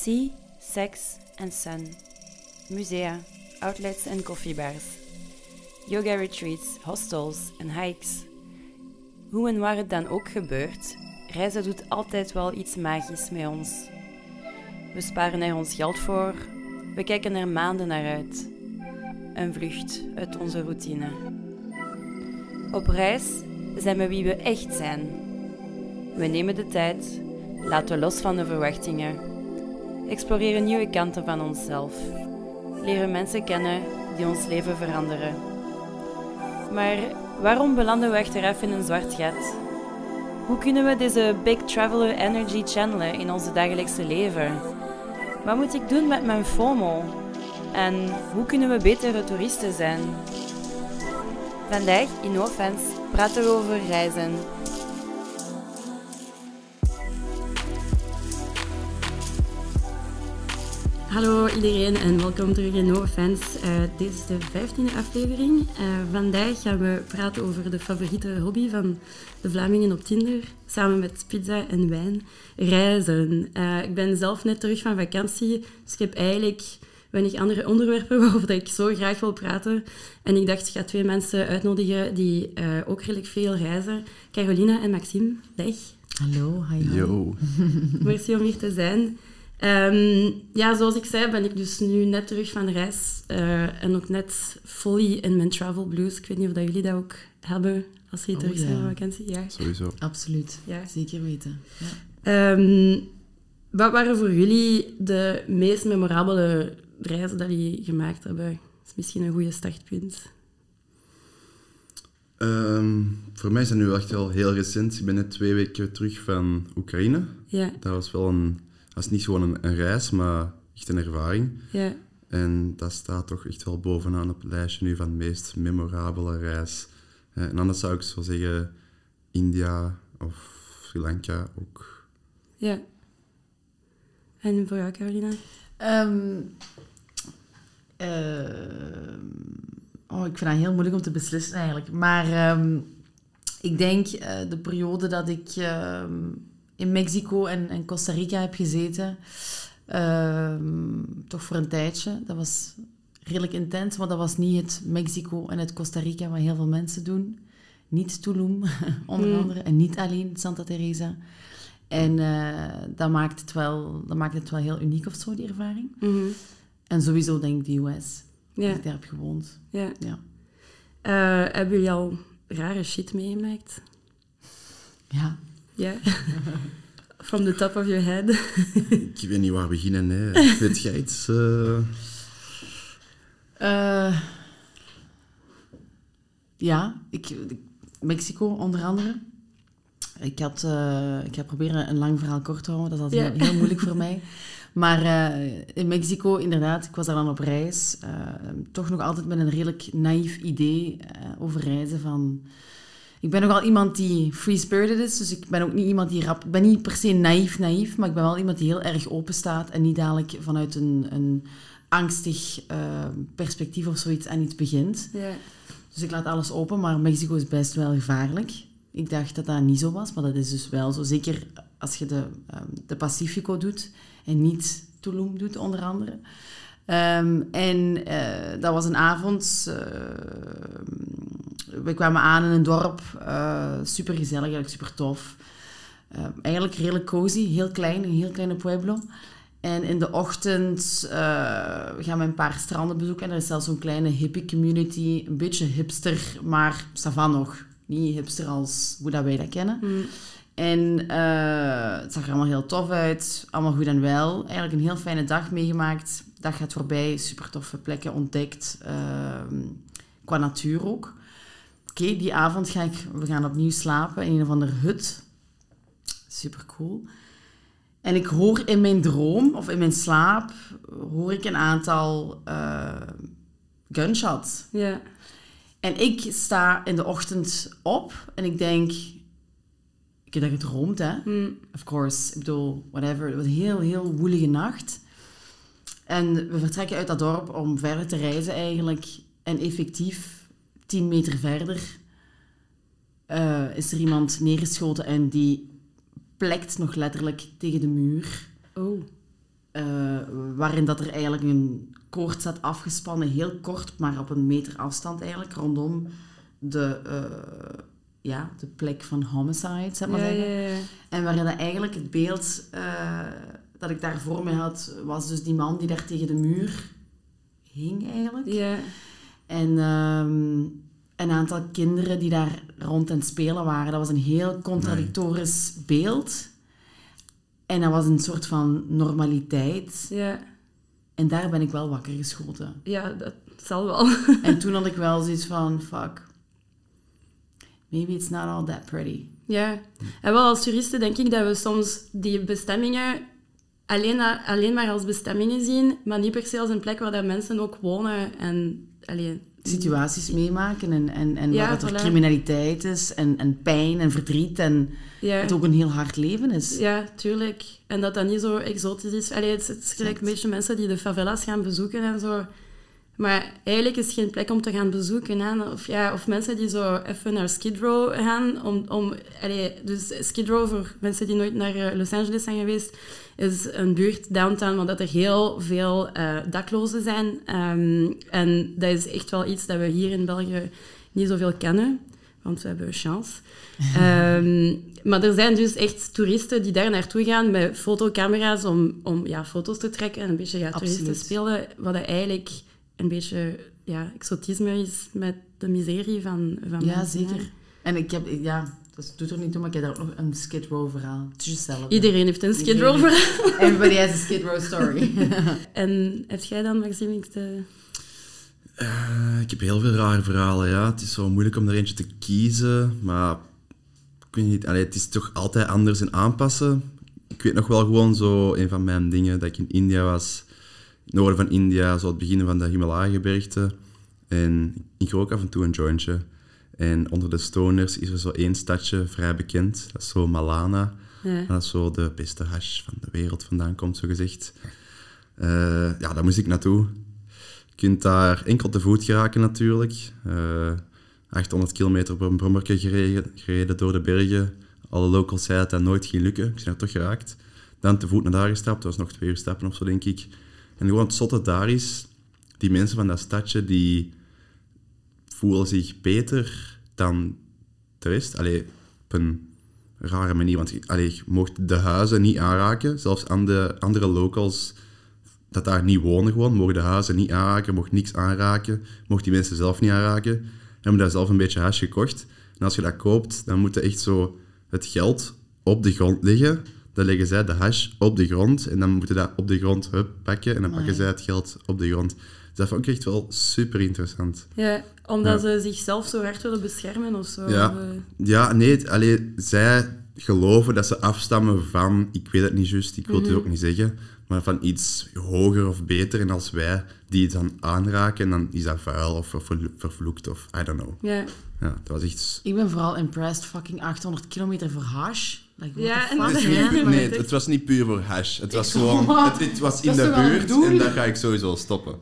Sea, Sex en Sun. Musea, outlets en koffiebars. Yoga retreats, hostels en hikes. Hoe en waar het dan ook gebeurt, reizen doet altijd wel iets magisch met ons. We sparen er ons geld voor, we kijken er maanden naar uit. Een vlucht uit onze routine. Op reis zijn we wie we echt zijn. We nemen de tijd, laten los van de verwachtingen, exploreren nieuwe kanten van onszelf, leren mensen kennen die ons leven veranderen. Maar waarom belanden we achteraf in een zwart gat? Hoe kunnen we deze Big Traveler Energy channelen in onze dagelijkse leven? Wat moet ik doen met mijn FOMO? En hoe kunnen we betere toeristen zijn? Vandaag in No praten we over reizen. Hallo iedereen en welkom terug in No Offense. Uh, dit is de vijftiende aflevering. Uh, vandaag gaan we praten over de favoriete hobby van de Vlamingen op Tinder. Samen met pizza en wijn. Reizen. Uh, ik ben zelf net terug van vakantie, dus ik heb eigenlijk weinig andere onderwerpen waarover ik zo graag wil praten. En ik dacht, ik ga twee mensen uitnodigen die ook redelijk veel reizen. Carolina en Maxime, dag. Hallo, hi. Yo. Merci om hier te zijn. Um, ja, zoals ik zei, ben ik dus nu net terug van reis. Uh, en ook net fully in mijn travel blues. Ik weet niet of dat jullie dat ook hebben als je oh, terug zijn van vakantie. Ja, sowieso. Absoluut, ja. zeker weten. Ja. Um, wat waren voor jullie de meest memorabele reizen dat jullie gemaakt hebben? Dat is misschien een goede startpunt. Um, voor mij is dat nu echt wel heel recent. Ik ben net twee weken terug van Oekraïne. Ja. Dat was wel een dat is niet gewoon een, een, reis, maar echt een ervaring. Ja. En dat staat toch echt wel bovenaan op het lijstje nu van de meest memorabele reis. En anders zou ik zo zeggen India of Sri Lanka ook. Ja. En voor jou, Carolina? Um, oh, ik vind dat heel moeilijk om te beslissen eigenlijk. Maar um, ik denk uh, de periode dat ik in Mexico en, en Costa Rica heb gezeten. Ehm, toch voor een tijdje. Dat was redelijk intens, maar dat was niet het Mexico en het Costa Rica wat heel veel mensen doen. Niet Tulum, onder mm. andere, en niet alleen Santa Teresa. En uh, dat, maakt het wel, dat maakt het wel heel uniek of zo, die ervaring. Mhm. En sowieso denk ik de US, ja. dat ik daar heb gewoond. Ja. ja. Uh, hebben jullie al rare shit meegemaakt? Ja. Ja. From the top of your head. ik weet niet waar beginnen. Hè. Weet jij iets? Uh... Uh, ja, ik, Mexico onder andere. Ik, had, uh, ik heb proberen een lang verhaal kort te houden. Dat is altijd heel, heel, moeilijk voor mij. Maar in Mexico, inderdaad, ik was daar dan op reis. toch nog altijd met een redelijk naïef idee over reizen van ik ben nogal iemand die free-spirited is, dus ik ben ook niet iemand die rap... Ik ben niet per se naïef, naïef, maar ik ben wel iemand die heel erg open staat en niet dadelijk vanuit een, een angstig uh, perspectief of zoiets aan iets begint. Ja. Dus ik laat alles open, maar Mexico is best wel gevaarlijk. Ik dacht dat dat niet zo was, maar dat is dus wel zo. Zeker als je de, um, de Pacifico doet en niet Tulum doet, onder andere. Um, en uh, dat was een avond. Uh, we kwamen aan in een dorp. Uh, super gezellig, eigenlijk super tof. eigenlijk redelijk cozy, heel klein, een heel kleine pueblo. En in de ochtend gaan we een paar stranden bezoeken. En er is zelfs zo'n kleine hippie community. Een beetje hipster, maar savan nog. Niet hipster als hoe dat wij dat kennen. Mm. En het zag er allemaal heel tof uit. Allemaal goed en wel. Eigenlijk een heel fijne dag meegemaakt dag gaat voorbij, super toffe plekken ontdekt, uh, qua natuur ook. Oké, die avond ga ik, we gaan opnieuw slapen in een of andere hut. Super cool. En ik hoor in mijn droom, of in mijn slaap, hoor ik een aantal uh, gunshots. Ja. En ik sta in de ochtend op en ik denk, ik heb dat gedroomd, hè. Mm. Of course, ik bedoel, whatever. Het was een heel, heel woelige nacht. En we vertrekken uit dat dorp om verder te reizen eigenlijk. En effectief, tien meter verder, uh, is er iemand neergeschoten en die plekt nog letterlijk tegen de muur. Oh. eh, waarin dat er eigenlijk een koord zat afgespannen, heel kort, maar op een meter afstand eigenlijk, rondom de, eh, ja, de plek van homicide, zeg maar Ja, zeggen. ja, ja. En waarin dat eigenlijk het beeld eh, dat ik daar voor me had, was dus die man die daar tegen de muur hing eigenlijk. En ehm, een aantal kinderen die daar rond aan het spelen waren. Dat was een heel contradictorisch beeld. En dat was een soort van normaliteit. ja, En daar ben ik wel wakker geschoten. ja, dat zal wel. En toen had ik wel zoiets van, fuck. Maybe it's not all that pretty. Ja, en wel als toeristen denk ik dat we soms die bestemmingen alleen, alleen maar als bestemmingen zien, maar niet per se als een plek waar dat mensen ook wonen en alleen. Situaties meemaken en, en, en Ja, waar dat er criminaliteit is en, en pijn en verdriet en Ja, het ook een heel hard leven is. ja, tuurlijk. En dat dat niet zo exotisch is. Allee, het, het is gelijk een beetje mensen die de favelas gaan bezoeken en zo. Maar eigenlijk is het geen plek om te gaan bezoeken. Hè? Of, ja, of mensen die zo even naar Skid Row gaan. Om, om, dus Skid Row, voor mensen die nooit naar eh, Los Angeles zijn geweest, is een buurt downtown waar dat er heel veel eh, daklozen zijn. Ehm, en dat is echt wel iets dat we hier in België niet zoveel kennen. Want we hebben chance. Ehm, maar er zijn dus echt toeristen die daar naartoe gaan met fotocamera's om, om ja, foto's te trekken en een beetje ja, toeristen Absoluut. spelen. Wat eigenlijk een beetje ja, exotisme is met de miserie van, van Ja, mensen, hè. zeker. En ik heb, ja, dat doet er niet toe, maar ik heb daar ook nog een Skid Row verhaal. Het is juist hetzelfde. Iedereen heeft een Skid Row verhaal. Everybody has a Skid Row story. En heb jij dan, Maxime, iets te... Eh, ik heb heel veel rare verhalen, ja. Het is zo moeilijk om er eentje te kiezen, maar ik weet niet, allee, het is toch altijd anders en aanpassen. Ik weet nog wel gewoon zo, een van mijn dingen, dat ik in India was, noorden van India, zo het begin van de Himalaya-gebergte. En ik rook af en toe een jointje. En onder de stoners is er zo één stadje vrij bekend, dat is zo Malana. Ja. Dat is zo de beste hash van de wereld vandaan komt, zo gezegd. Eh, ja, daar moest ik naartoe. Je kunt daar enkel te voet geraken natuurlijk. Eh 800 kilometer op een brommerke gereden, gereden door de bergen. Alle locals zeiden dat dat nooit ging lukken. Ik ben er toch geraakt. Dan te voet naar daar gestapt. Dat was nog twee uur stappen of zo, denk ik. En gewoon het zotte daar is, die mensen van dat stadje, die voelen zich beter dan de rest. Op een rare manier. Want allee, je mocht de huizen niet aanraken. Zelfs aan de andere locals dat daar niet wonen gewoon, mocht de huizen niet aanraken, mocht niks aanraken, mocht die mensen zelf niet aanraken. En hebben daar zelf een beetje hash gekocht. En als je dat koopt, dan moet je echt zo het geld op de grond leggen. Dan leggen zij de hash op de grond en dan moeten dat op de grond hup, pakken en dan pakken zij het geld op de grond. Dus dat vond ik echt wel super interessant. Ja, omdat ze zichzelf zo hard willen beschermen of zo. Ja. Eh, Ja, nee, het- allee, zij geloven dat ze afstammen van, ik weet het niet juist, ik wil het ook niet zeggen, maar van iets hoger of beter. En als wij die dan aanraken, dan is dat vuil of vervlo- vervloekt of I don't know. ja. Ja, dat was echt... ik ben vooral impressed. Fucking 800 kilometer voor hash. Like, Ja, fuck, dat? Nee, Nee, het- was niet puur voor hash. Het was Ik- gewoon... Het, het was in Dat de buurt en daar ga ik sowieso stoppen.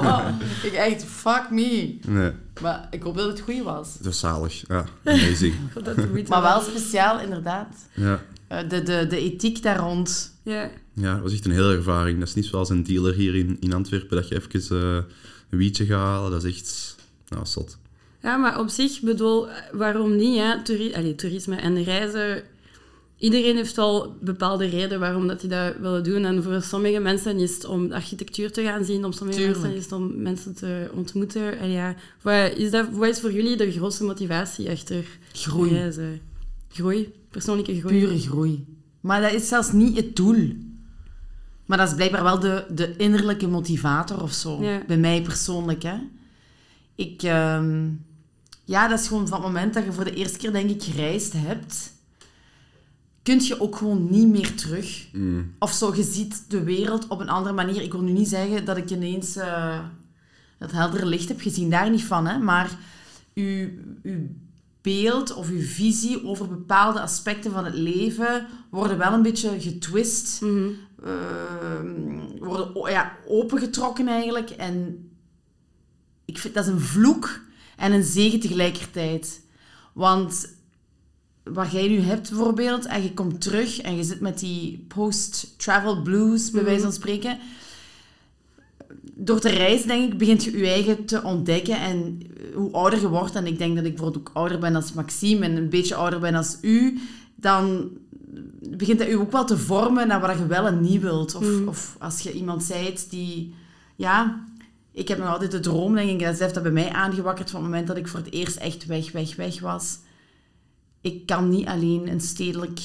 ik echt, fuck me. Nee, Maar ik hoop dat het goed was. was zalig. Ja, amazing. Dat Maar wel speciaal, inderdaad. Ja. Eh, de, de, de ethiek daar rond. Ja. Ja, het was echt een hele ervaring. Dat is niet zoals een dealer hier in, in Antwerpen, dat je even eh, een wietje gaat halen. Dat is echt... Nou, zot. Ja, maar op zich, bedoel, waarom niet? Hè? Toeri Allee, toerisme en reizen. Iedereen heeft wel bepaalde reden waarom dat die dat willen doen. En voor sommige mensen is het om architectuur te gaan zien. Om sommige Tuurlijk. mensen is het om mensen te ontmoeten. En ja, wat is, dat, wat is voor jullie de grootste motivatie achter Groei. reizen? Groei, persoonlijke groei. Pure groei. Maar dat is zelfs niet het doel. Maar dat is blijkbaar wel de, de innerlijke motivator of zo. Ja. Bij mij persoonlijk, hè. Ik... ehm, ja, dat is gewoon van het moment dat je voor de eerste keer, denk ik, gereisd hebt... Kun je ook gewoon niet meer terug. Mm. Of zo, je ziet de wereld op een andere manier. Ik wil nu niet zeggen dat ik ineens eh het heldere licht heb gezien. Daar niet van, hè. Maar uw, uw beeld of uw visie over bepaalde aspecten van het leven worden wel een beetje getwist. Mhm. Ehm, worden ja, opengetrokken eigenlijk. En ik vind dat is een vloek en een zegen tegelijkertijd. Want wat jij nu hebt bijvoorbeeld, en je komt terug en je zit met die post-travel blues, bij wijze van spreken. Door te reizen, denk ik, begint je je eigen te ontdekken. En hoe ouder je wordt, en ik denk dat ik bijvoorbeeld ook ouder ben als Maxime en een beetje ouder ben als u, dan begint dat u ook wel te vormen naar wat je wel en niet wilt. Of, of als je iemand zijt die... Ja, ik heb nog altijd de droom, denk ik, dat heeft dat bij mij aangewakkerd van het moment dat ik voor het eerst echt weg, weg, weg was. Ik kan niet alleen een stedelijk,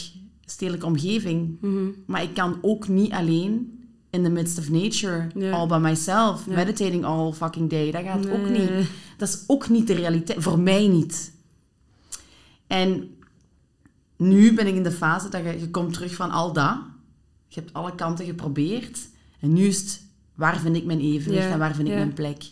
stedelijke omgeving, maar ik kan ook niet alleen in the midst of nature, Ja. all by myself, Ja. meditating all fucking day. Dat gaat ook niet. Dat is ook niet de realiteit. Voor mij niet. En nu ben ik in de fase dat je, je komt terug van al dat. Je hebt alle kanten geprobeerd. En nu is het, waar vind ik mijn evenwicht en waar vind ik mijn plek?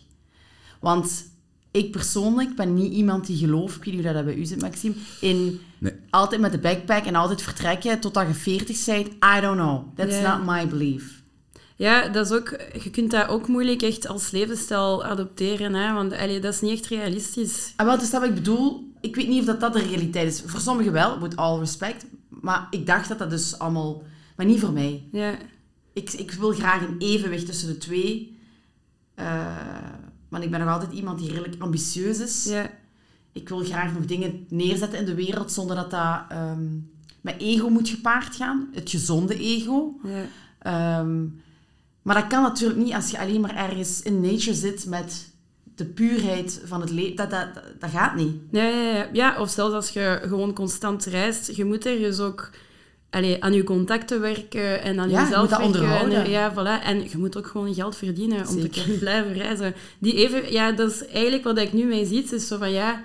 Want ik persoonlijk ben niet iemand die gelooft, ik weet niet hoe dat bij u zit, Maxime, in Nee. altijd met de backpack en altijd vertrekken totdat je 40 bent. I don't know. That's not my belief. Ja, dat is ook, je kunt dat ook moeilijk echt als levensstijl adopteren, hè, want allee, dat is niet echt realistisch. En wel, dus dat wat ik bedoel, ik weet niet of dat, dat de realiteit is. Voor sommigen wel, with all respect. Maar ik dacht dat dat dus allemaal... Maar niet voor mij. Ja, Ik, ik wil graag een evenwicht tussen de twee. Eh, want ik ben nog altijd iemand die redelijk ambitieus is. ja, Ik wil graag nog dingen neerzetten in de wereld zonder dat dat ehm, met ego moet gepaard gaan. Het gezonde ego. ja. Ehm, maar dat kan natuurlijk niet als je alleen maar ergens in nature zit met de puurheid van het leven. Dat, dat, dat, dat gaat niet. Ja, ja, ja. ja, of zelfs als je gewoon constant reist, je moet ergens ook allee, aan je contacten werken en aan Ja, je jezelf moet dat werken. onderhouden. En, ja, voilà. En je moet ook gewoon geld verdienen om te Zeker. kunnen blijven reizen. Die even, ja, dat is eigenlijk wat ik nu mee zie. Is zo van, ja,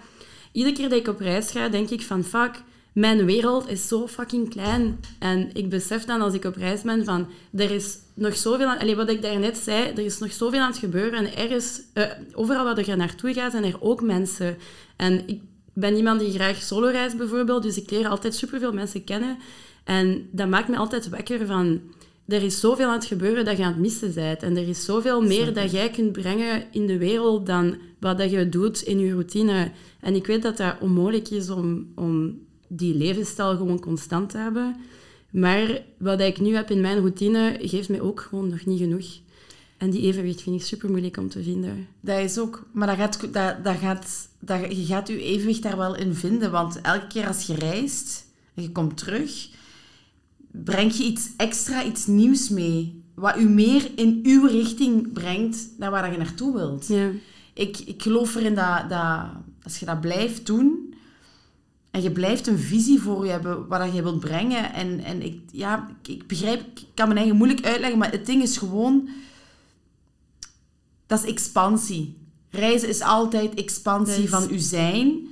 iedere keer dat ik op reis ga, denk ik van, fuck, mijn wereld is zo fucking klein. En ik besef dan als ik op reis ben van, er is nog zoveel aan... Allee, wat ik daarnet zei, er is nog zoveel aan het gebeuren. En ergens, eh, overal waar je naartoe gaat, zijn er ook mensen. En ik ben iemand die graag solo reist bijvoorbeeld, dus ik leer altijd superveel mensen kennen. En dat maakt me altijd wekker van... Er is zoveel aan het gebeuren dat je aan het missen bent. En er is zoveel meer dat jij kunt brengen in de wereld dan wat dat je doet in je routine. En ik weet dat dat onmogelijk is om, om die levensstijl gewoon constant te hebben. Maar wat ik nu heb in mijn routine, geeft mij ook gewoon nog niet genoeg. En die evenwicht vind ik super moeilijk om te vinden. Dat is ook... Maar dat gaat, dat, dat gaat, dat, je gaat je evenwicht daar wel in vinden. Want elke keer als je reist en je komt terug, breng je iets extra, iets nieuws mee. Wat u meer in uw richting brengt naar waar je naartoe wilt. Ja. Ik, ik geloof erin dat, dat als je dat blijft doen en je blijft een visie voor je hebben wat dat je wilt brengen. En, en ik, ja, ik, begrijp, ik kan mijn eigen moeilijk uitleggen, maar het ding is gewoon, dat is expansie. Reizen is altijd expansie van uw zijn.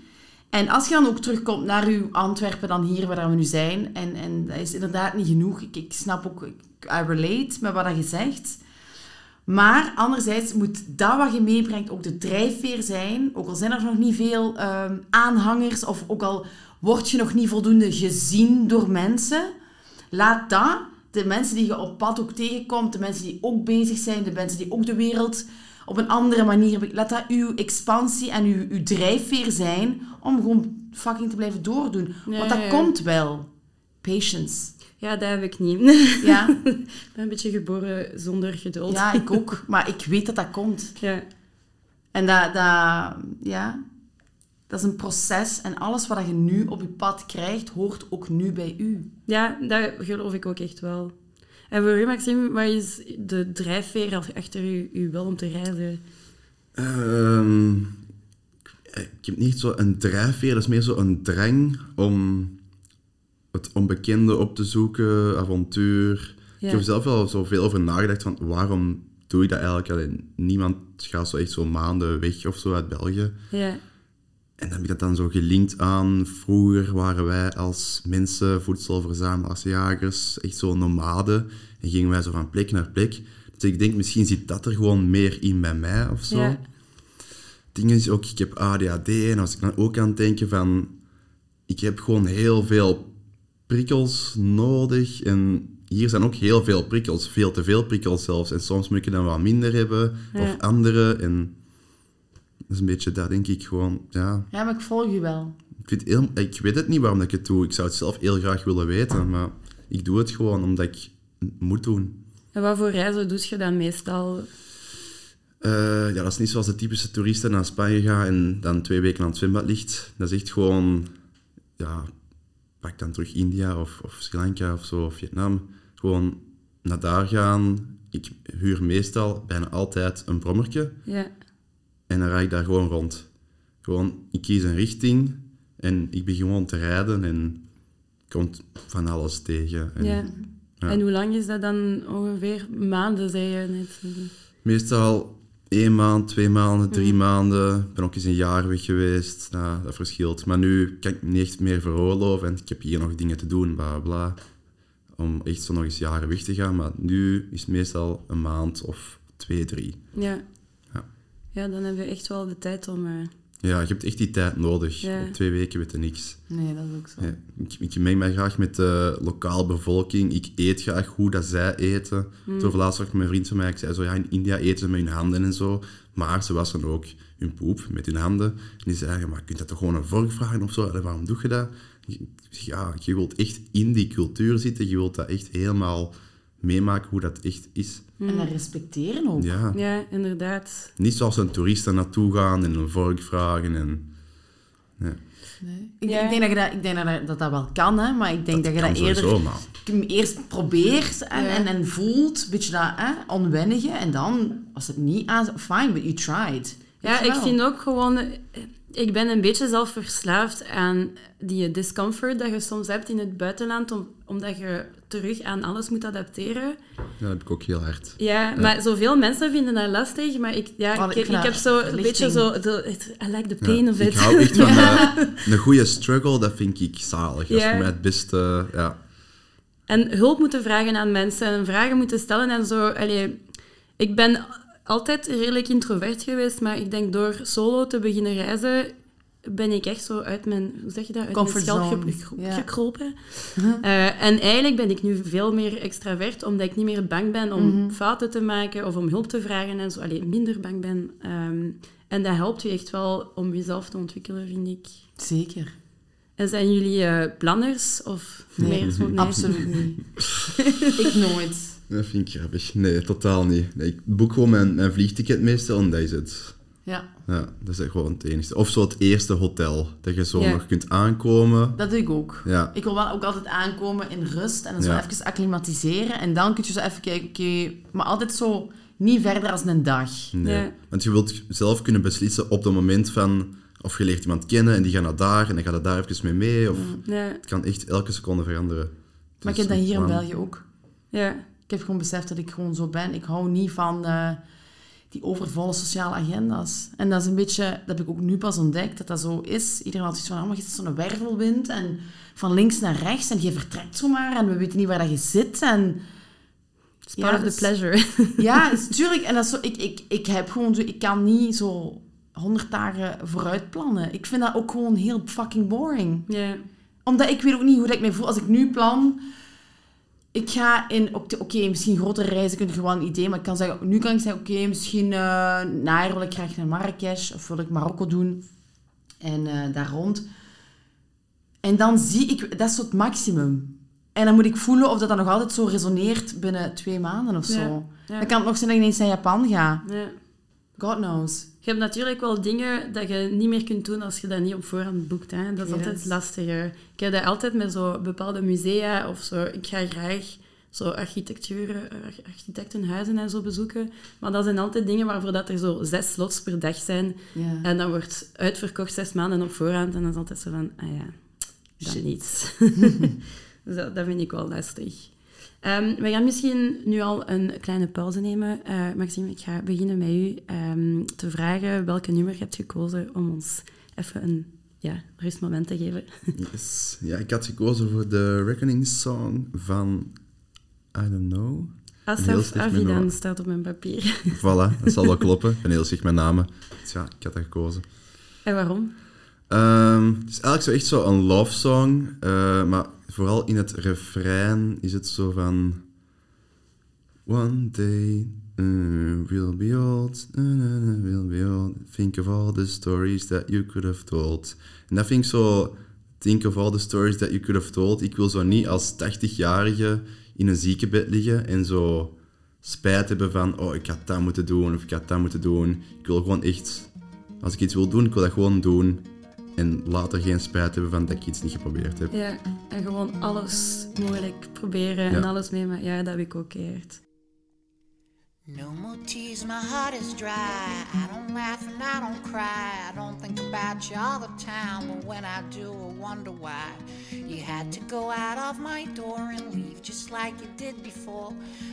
En als je dan ook terugkomt naar uw Antwerpen, dan hier waar we nu zijn, en, en dat is inderdaad niet genoeg. Ik, ik snap ook, ik, I relate met wat je zegt. Maar anderzijds moet dat wat je meebrengt ook de drijfveer zijn. Ook al zijn er nog niet veel ehm, aanhangers, of ook al word je nog niet voldoende gezien door mensen. Laat dat, de mensen die je op pad ook tegenkomt, de mensen die ook bezig zijn, de mensen die ook de wereld op een andere manier... Laat dat uw expansie en uw, uw drijfveer zijn om gewoon fucking te blijven doordoen. Want dat komt wel. Patience. ja, dat heb ik niet. Ja, ik ben een beetje geboren zonder geduld. ja, ik ook. Maar ik weet dat dat komt. Ja. En dat, dat, ja, dat is een proces. En alles wat je nu op je pad krijgt, hoort ook nu bij u. Ja, dat geloof ik ook echt wel. En voor u, Maxime, wat is de drijfveer achter u, uw wil om te reizen? Ehm, ik heb niet zo een drijfveer, dat is meer zo een drang om het onbekende op te zoeken, avontuur. Ja. Ik heb er zelf wel zoveel over nagedacht van waarom doe ik dat eigenlijk? Alleen, niemand gaat zo echt zo maanden weg of zo uit België. Ja, En dan heb ik dat dan zo gelinkt aan, vroeger waren wij als mensen, voedselverzamelaars, jagers, echt zo nomaden. En gingen wij zo van plek naar plek. Dus ik denk, misschien zit dat er gewoon meer in bij mij of zo. Ja. Het ding is ook, ik heb ADHD en als ik dan ook aan het denken van... Ik heb gewoon heel veel prikkels nodig en hier zijn ook heel veel prikkels, veel te veel prikkels zelfs. En soms moet ik er dan wat minder hebben, Ja. of andere. En dat is een beetje dat, denk ik gewoon, ja... Ja, maar ik volg u wel. ik, vind heel, ik weet het niet waarom ik het doe. Ik zou het zelf heel graag willen weten, maar ik doe het gewoon omdat ik het moet doen. En wat voor reizen doe je dan meestal? Eh, ja, dat is niet zoals de typische toeristen naar Spanje gaan en dan twee weken aan het zwembad ligt. Dat is echt gewoon, ja, pak dan terug India of, of Sri Lanka of zo, of Vietnam. Gewoon naar daar gaan. Ik huur meestal bijna altijd een brommertje Ja. En dan rijd ik daar gewoon rond. Gewoon, ik kies een richting en ik begin gewoon te rijden en komt van alles tegen. En ja. ja. En hoe lang is dat dan ongeveer? Maanden, zei je net. Meestal één maand, twee maanden, drie maanden. Ik ben ook eens een jaar weg geweest. Nou, dat verschilt. Maar nu kan ik me niet echt meer veroorloven. En ik heb hier nog dingen te doen, bla bla. Om echt zo nog eens jaren weg te gaan. Maar nu is het meestal een maand of twee, drie. Ja. Ja. Dan hebben we echt wel de tijd om... eh, Ja, je hebt echt die tijd nodig. Ja. Op twee weken weet je niks. Nee, dat is ook zo. Ja, ik, ik meng mij graag met de lokale bevolking. Ik eet graag hoe dat zij eten. Hmm. Zo laatst was ik een vriend van mij. Ik zei zo, ja, in India eten ze met hun handen en zo. Maar ze wassen ook hun poep met hun handen. En die zei, ja, maar je kunt dat toch gewoon een vork vragen of zo? En waarom doe je dat? Ja, je wilt echt in die cultuur zitten. Je wilt dat echt helemaal meemaken hoe dat echt is. En dat respecteren ook. Ja. Ja, inderdaad. Niet zoals een toerist daar naartoe gaan en een vork vragen. En... Ja. Nee. Ik, Ja. ik denk, dat, je dat, ik denk dat, dat- dat dat wel kan, hè, maar ik denk dat, je dat eerder sowieso, eerst probeert en, Ja. en, en voelt, een beetje dat hè, onwennige. En dan, als het niet aan... Fine, but you tried. Ja, ik vind ook gewoon... eh, Ik ben een beetje zelf verslaafd aan die discomfort dat je soms hebt in het buitenland, om, omdat je terug aan alles moet adapteren. Ja, dat heb ik ook heel hard. Ja, maar zoveel mensen vinden dat lastig, maar ik, ja, Oh, ik, ik ik, heb zo een beetje zo... De, het- I like the Ja, pain of ik it. hou echt van eh, een goede struggle, dat vind ik zalig. Dat is Ja. voor mij het beste. Ja. En hulp moeten vragen aan mensen en vragen moeten stellen en zo. Allee, ik ben altijd redelijk introvert geweest, maar ik denk door solo te beginnen reizen ben ik echt zo uit mijn, hoe zeg je dat, uit Comfort mijn schel zone, ge- ge- ja. gekropen. Eh, en eigenlijk ben ik nu veel meer extravert, omdat ik niet meer bang ben om Mhm. fouten te maken of om hulp te vragen en zo. Allee, minder bang ben. Ehm, en dat helpt je echt wel om jezelf te ontwikkelen, vind ik. Zeker. En zijn jullie eh, planners of Nee, meer zo? Nee. Absoluut niet. ik nooit. Dat vind ik grappig. Nee, totaal niet. Nee, ik boek gewoon mijn, mijn vliegticket meestal en dat is het. Ja, Ja, dat is gewoon het enige. Of zo het eerste hotel, dat je zo Ja. nog kunt aankomen. dat doe ik ook. Ja, Ik wil wel ook altijd aankomen in rust en dan zo Ja. even acclimatiseren. En dan kun je zo even kijken, oké, maar altijd zo niet verder als een dag. nee. Ja. Want je wilt zelf kunnen beslissen op het moment van... Of je leert iemand kennen en die gaat naar daar en dan gaat er daar even mee mee. Of, Ja, Het kan echt elke seconde veranderen. Maar ik Dus heb dat hier in België ook. ja. Ik heb gewoon beseft dat ik gewoon zo ben. Ik hou niet van eh, die overvolle sociale agenda's. En dat is een beetje, dat heb ik ook nu pas ontdekt, dat dat zo is. Iedereen had iets van, oh, maar je zit zo'n wervelwind en van links naar rechts en je vertrekt zomaar en we weten niet waar dat je zit. En It's part Ja, of dus- the pleasure. ja, het is tuurlijk. En dat is zo, ik, ik, ik heb gewoon zo, ik kan niet zo honderd dagen vooruit plannen. Ik vind dat ook gewoon heel fucking boring. ja. Omdat ik weet ook niet hoe dat ik me voel. Als ik nu plan... Ik ga in... Oké, misschien grotere reizen kun je gewoon een idee. Maar ik kan zeggen... Nu kan ik zeggen... Oké, misschien uh, najaar wil ik graag naar Marrakesh. Of wil ik Marokko doen. En eh, daar rond. En dan zie ik... Dat is het maximum. En dan moet ik voelen of dat dan nog altijd zo resoneert binnen twee maanden of zo. Ja, ja. Dan kan het nog zijn dat ik ineens naar Japan ga. Ja. God knows. Je hebt natuurlijk wel dingen dat je niet meer kunt doen als je dat niet op voorhand boekt. Hè? Dat is altijd lastiger. Ik heb dat altijd met zo bepaalde musea of zo. Ik ga graag zo architectuur, eh, architectenhuizen en zo bezoeken. Maar dat zijn altijd dingen waarvoor dat er zo zes slots per dag zijn. Ja. En dat wordt uitverkocht zes maanden op voorhand. En dan is altijd zo van, ah ja, dat Shit. niet. dus dat, dat vind ik wel lastig. Ehm, we gaan misschien nu al een kleine pauze nemen. Eh, Maxime, ik ga beginnen met u ehm, te vragen welke nummer je hebt gekozen om ons even een ja, rustmoment te geven. Yes. Ja, ik had gekozen voor de Reckoning Song van... I don't know. Asaf Avidan staat op mijn papier. Voilà, dat zal wel kloppen. Ik ben heel slecht met namen. Dus ja, ik had dat gekozen. en waarom? Ehm, het is eigenlijk zo echt zo een love song, eh, maar vooral in het refrein is het zo van... One day uh, we'll be old, uh, we'll be old. Think of all the stories that you could have told. En dat vind ik zo... Think of all the stories that you could have told. Ik wil zo niet als 80-jarige in een ziekenbed liggen en zo spijt hebben van... Oh, ik had dat moeten doen of ik had dat moeten doen. Ik wil gewoon echt... Als ik iets wil doen, ik wil dat gewoon doen. En later geen spijt hebben van dat ik iets niet geprobeerd heb. Ja, en gewoon alles mogelijk proberen en Ja. alles meemaken. Ja, dat heb ik ook keert. No more tears, my heart is dry. I don't laugh and I don't cry. I don't think about you all the time, but when I do, I wonder why. You had to go out of my door and leave just like you did before.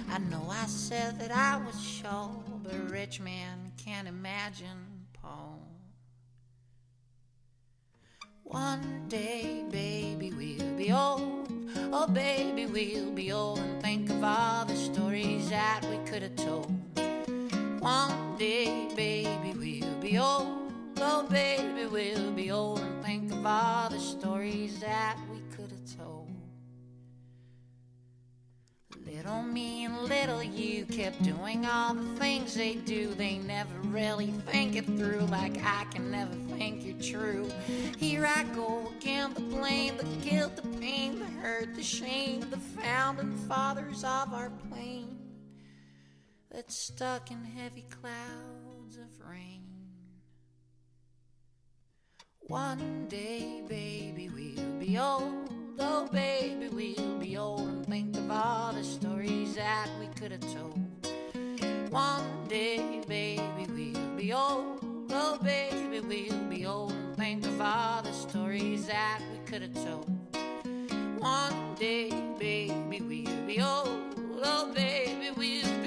I know I said that I was sure, but a rich man can't imagine Paul. One day, baby, we'll be old. Oh, baby, we'll be old and think of all the stories that we could have told. One day, baby, we'll be old. Oh, baby, we'll be old and think of all the stories that we Little me and little you kept doing all the things they do. They never really think it through, like I can never think you're true. Here I go again, the blame, the guilt, the pain, the hurt, the shame, the founding fathers of our plane that's stuck in heavy clouds of rain. One day, baby, we'll be old. Oh, baby, we'll be old and think of all the stories that we could have told. One day, baby, we'll be old. Oh, baby, we'll be old and think of all the stories that we could have told. One day, baby, we'll be old. Oh, baby, we'll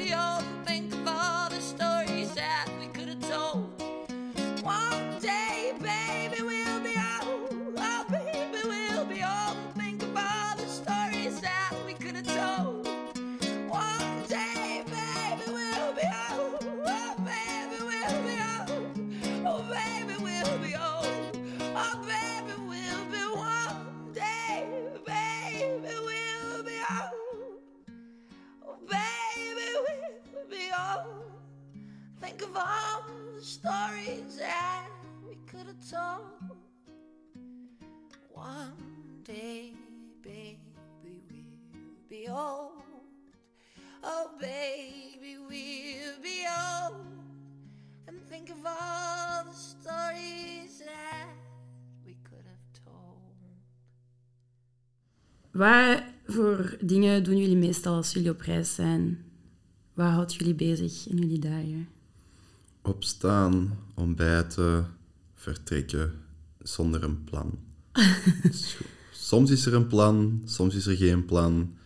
old. Oh, baby, we'll be old. And think of all the stories that we could have told. Wat voor dingen doen jullie meestal als jullie op reis zijn? Wat houdt jullie bezig in jullie dagen? Opstaan, ontbijten, vertrekken zonder een plan. Soms is er een plan, soms is er geen plan.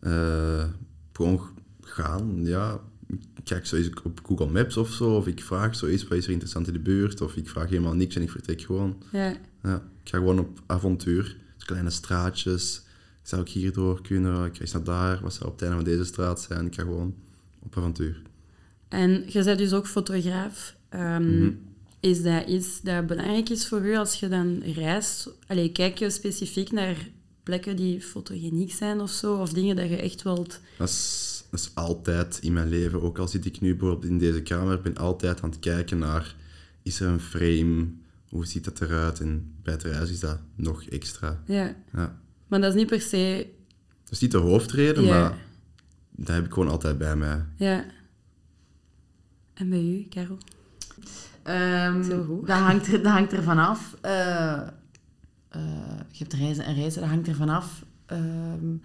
Eh, gewoon gaan, ja. Ik kijk zo eens op Google Maps of zo, of ik vraag zoiets, wat is er interessant in de buurt, of ik vraag helemaal niks en ik vertrek gewoon. Ja, Ja, ik ga gewoon op avontuur. Dus kleine straatjes. Zou ik hierdoor kunnen? Ik reis naar daar. Wat zou op het einde van deze straat zijn? Ik ga gewoon op avontuur. En je bent dus ook fotograaf. Ehm, Mhm. Is dat iets dat belangrijk is voor u als je dan reist? Allee, kijk je specifiek naar plekken die fotogeniek zijn of zo? Of dingen dat je echt wilt... Dat is, dat is altijd in mijn leven. Ook al zit ik nu bijvoorbeeld in deze kamer, ik ben altijd aan het kijken naar... Is er een frame? Hoe ziet dat eruit? En bij het reizen is dat nog extra. Ja, Ja. maar dat is niet per se... Dat is niet de hoofdreden, Ja. maar dat heb ik gewoon altijd bij mij. Ja. En bij u, Karel? Ehm, Heel goed. dat, hangt er, dat hangt er vanaf. Eh eh, je hebt reizen en reizen, dat hangt er vanaf. Ehm,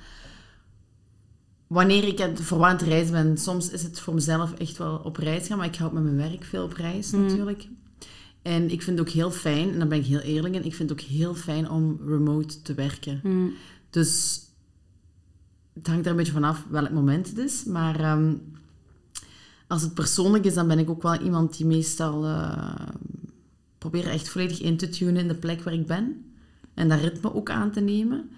wanneer ik het het reizen ben, soms is het voor mezelf echt wel op reis gaan, maar ik hou met mijn werk veel op reis natuurlijk. En ik vind het ook heel fijn, en daar ben ik heel eerlijk in, ik vind het ook heel fijn om remote te werken. Mm. Dus het hangt er een beetje vanaf welk moment het is. Maar ehm, als het persoonlijk is, dan ben ik ook wel iemand die meestal uh, probeert echt volledig in te tunen in de plek waar ik ben. En dat ritme ook aan te nemen.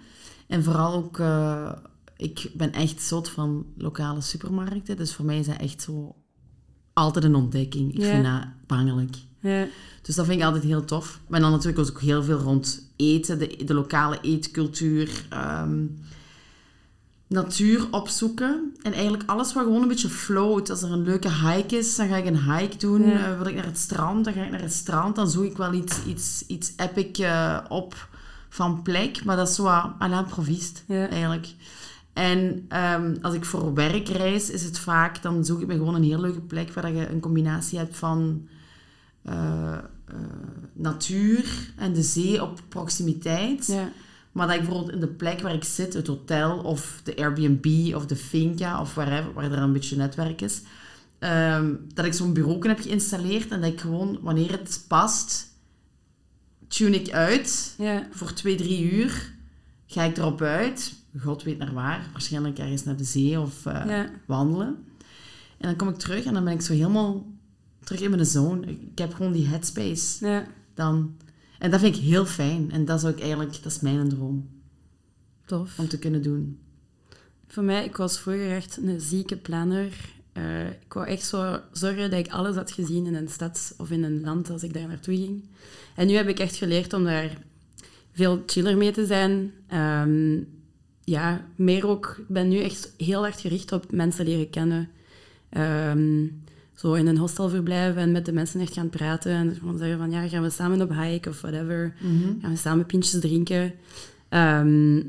En vooral ook, uh, ik ben echt zot van lokale supermarkten. Dus voor mij is dat echt zo altijd een ontdekking. Ik Ja. vind dat bangelijk. Ja. Dus dat vind ik altijd heel tof. Maar dan natuurlijk ook heel veel rond eten, de, de lokale eetcultuur. ehm, natuur opzoeken. En eigenlijk alles wat gewoon een beetje float. Als er een leuke hike is, dan ga ik een hike doen. Ja. Eh, wil ik naar het strand, dan ga ik naar het strand. Dan zoek ik wel iets, iets, iets epic eh, op van plek. Maar dat is zo l'improviste, Ja. eigenlijk. En ehm, als ik voor werk reis, is het vaak... Dan zoek ik me gewoon een heel leuke plek waar je een combinatie hebt van... eh, eh, natuur en de zee op proximiteit. Ja. Maar dat ik bijvoorbeeld in de plek waar ik zit, het hotel of de Airbnb of de finca of wherever, waar er een beetje netwerk is, ehm, dat ik zo'n bureau heb geïnstalleerd en dat ik gewoon, wanneer het past, tune ik uit Ja. voor twee, drie uur. Ga ik erop uit, god weet naar waar, waarschijnlijk ergens naar de zee of eh, Ja. wandelen. En dan kom ik terug en dan ben ik zo helemaal terug in mijn zone. Ik heb gewoon die headspace ja. dan. En dat vind ik heel fijn. En dat zou ik eigenlijk, dat is mijn droom Tof. om te kunnen doen. Voor mij, ik was vroeger echt een zieke planner. Eh, ik wou echt zo zorgen dat ik alles had gezien in een stad of in een land als ik daar naartoe ging. En nu heb ik echt geleerd om daar veel chiller mee te zijn. Ehm, ja, meer ook. Ik ben nu echt heel hard gericht op mensen leren kennen. Ehm, zo in een hostel verblijven en met de mensen echt gaan praten. En gewoon zeggen van, ja, gaan we samen op hike of whatever. Gaan we samen pintjes drinken. Ehm,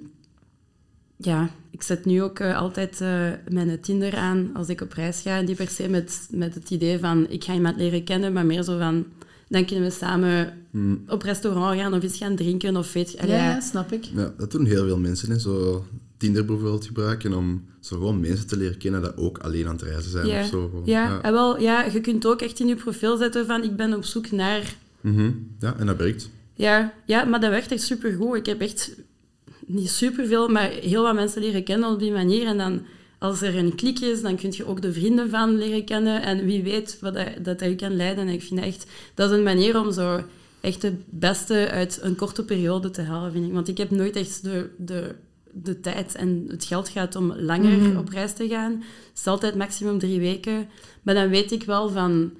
ja, ik zet nu ook eh, altijd eh, mijn Tinder aan als ik op reis ga. Niet per se met, met het idee van ik ga iemand leren kennen, maar meer zo van dan kunnen we samen op restaurant gaan of iets gaan drinken of weet je. Ja, ja, snap ik. Ja, dat doen heel veel mensen. Hè. Zo Tinder bijvoorbeeld gebruiken om zo gewoon mensen te leren kennen dat ook alleen aan het reizen zijn ja. of zo. Gewoon, Ja, ja. en wel, ja, je kunt ook echt in je profiel zetten van ik ben op zoek naar... Mhm. ja, en dat werkt. Ja, ja maar dat werkt echt supergoed. Ik heb echt niet superveel, maar heel wat mensen leren kennen op die manier. En dan, als er een klik is, dan kun je ook de vrienden van leren kennen. En wie weet wat dat, dat, dat je kan leiden. En ik vind echt... Dat is een manier om zo echt het beste uit een korte periode te halen, vind ik. Want ik heb nooit echt de, de, de tijd en het geld gehad om langer op reis te gaan. Het is altijd maximum drie weken. Maar dan weet ik wel van...